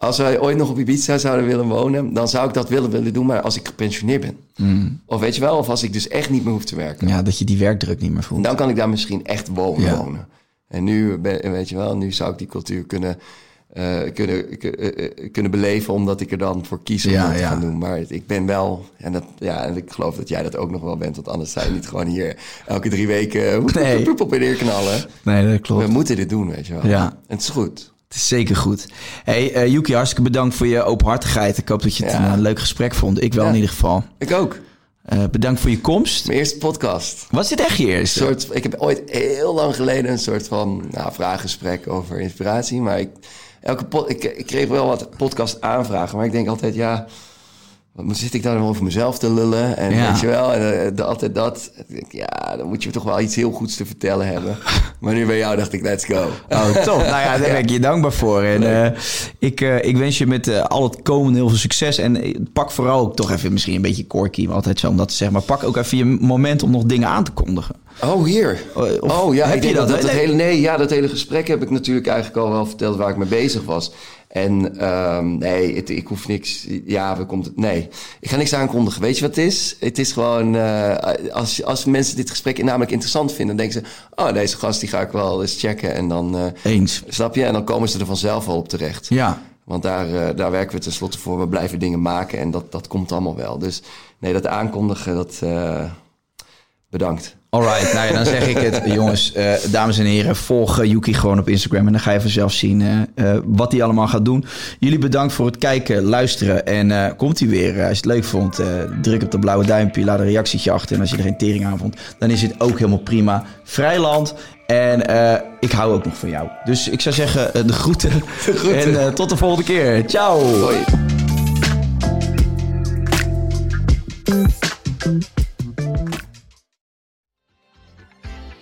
als wij ooit nog op Ibiza zouden willen wonen, dan zou ik dat willen willen doen, maar als ik gepensioneerd ben. Of weet je wel, of als ik dus echt niet meer hoef te werken. Ja, dat je die werkdruk niet meer voelt. Dan kan ik daar misschien echt wonen. Ja. wonen. En nu, weet je wel, nu zou ik die cultuur kunnen, eh, kunnen, eh, eh, kunnen beleven, omdat ik er dan voor kies om Ja, dat te ja. gaan doen. Maar ik ben wel, en, dat, ja, en ik geloof dat jij dat ook nog wel bent, want anders zou je niet gewoon hier elke drie weken Nee. op en neer knallen. Nee, dat klopt. We moeten dit doen, weet je wel. Ja. En het is goed. Het is zeker goed. Hey, eh, Yuki, hartstikke bedankt voor je openhartigheid. Ik hoop dat je het Ja. een, eh, leuk gesprek vond. Ik wel Ja. in ieder geval. Ik ook. Eh, bedankt voor je komst. Mijn eerste podcast. Was dit echt je Een eerste? soort, ik heb ooit heel lang geleden een soort van nou, vraaggesprek over inspiratie. Maar ik, elke ik, ik kreeg wel wat podcast aanvragen. Maar ik denk altijd, ja, wat zit ik daar dan over mezelf te lullen? En Ja. weet je wel, en, eh, dat. Ik denk, ja, dan moet je toch wel iets heel goeds te vertellen hebben. maar nu bij jou dacht ik, let's go. Oh, top. Nou ja, daar ben ik je dankbaar voor. En eh, ik, eh, ik wens je met al het komende heel veel succes. En pak vooral ook toch even misschien een beetje corky, altijd zo om dat te zeggen. Maar pak ook even je moment om nog dingen aan te kondigen. Oh, hier. Oh, of oh ja, heb ik je denk dat? dat, dat, Nee. hele, nee, ja, dat hele gesprek heb ik natuurlijk eigenlijk al wel verteld waar ik mee bezig was. En ehm, nee, het, ik hoef niks. Ja, we komt het. Nee, ik ga niks aankondigen. Weet je wat het is? Het is gewoon. eh, als, als mensen dit gesprek namelijk interessant vinden, dan denken ze: Oh, deze gast die ga ik wel eens checken. En dan. eh, Eens. snap je? En dan komen ze er vanzelf wel op terecht. Ja. Want daar, eh, daar werken we tenslotte voor. We blijven dingen maken en dat, dat komt allemaal wel. Dus nee, dat aankondigen, dat. bedankt. Alright, nou ja, dan zeg ik het. Jongens, eh, dames en heren, volg eh, Yuki gewoon op Instagram. En dan ga je vanzelf zien eh, wat hij allemaal gaat doen. Jullie bedankt voor het kijken, luisteren. En komt hij weer. Als je het leuk vond, druk op dat blauwe duimpje. Laat een reactietje achter. En als je er geen tering aan vond, dan is het ook helemaal prima. Vrijland. En ik hou ook nog van jou. Dus ik zou zeggen, de groeten. En tot de volgende keer. Ciao. Hoi.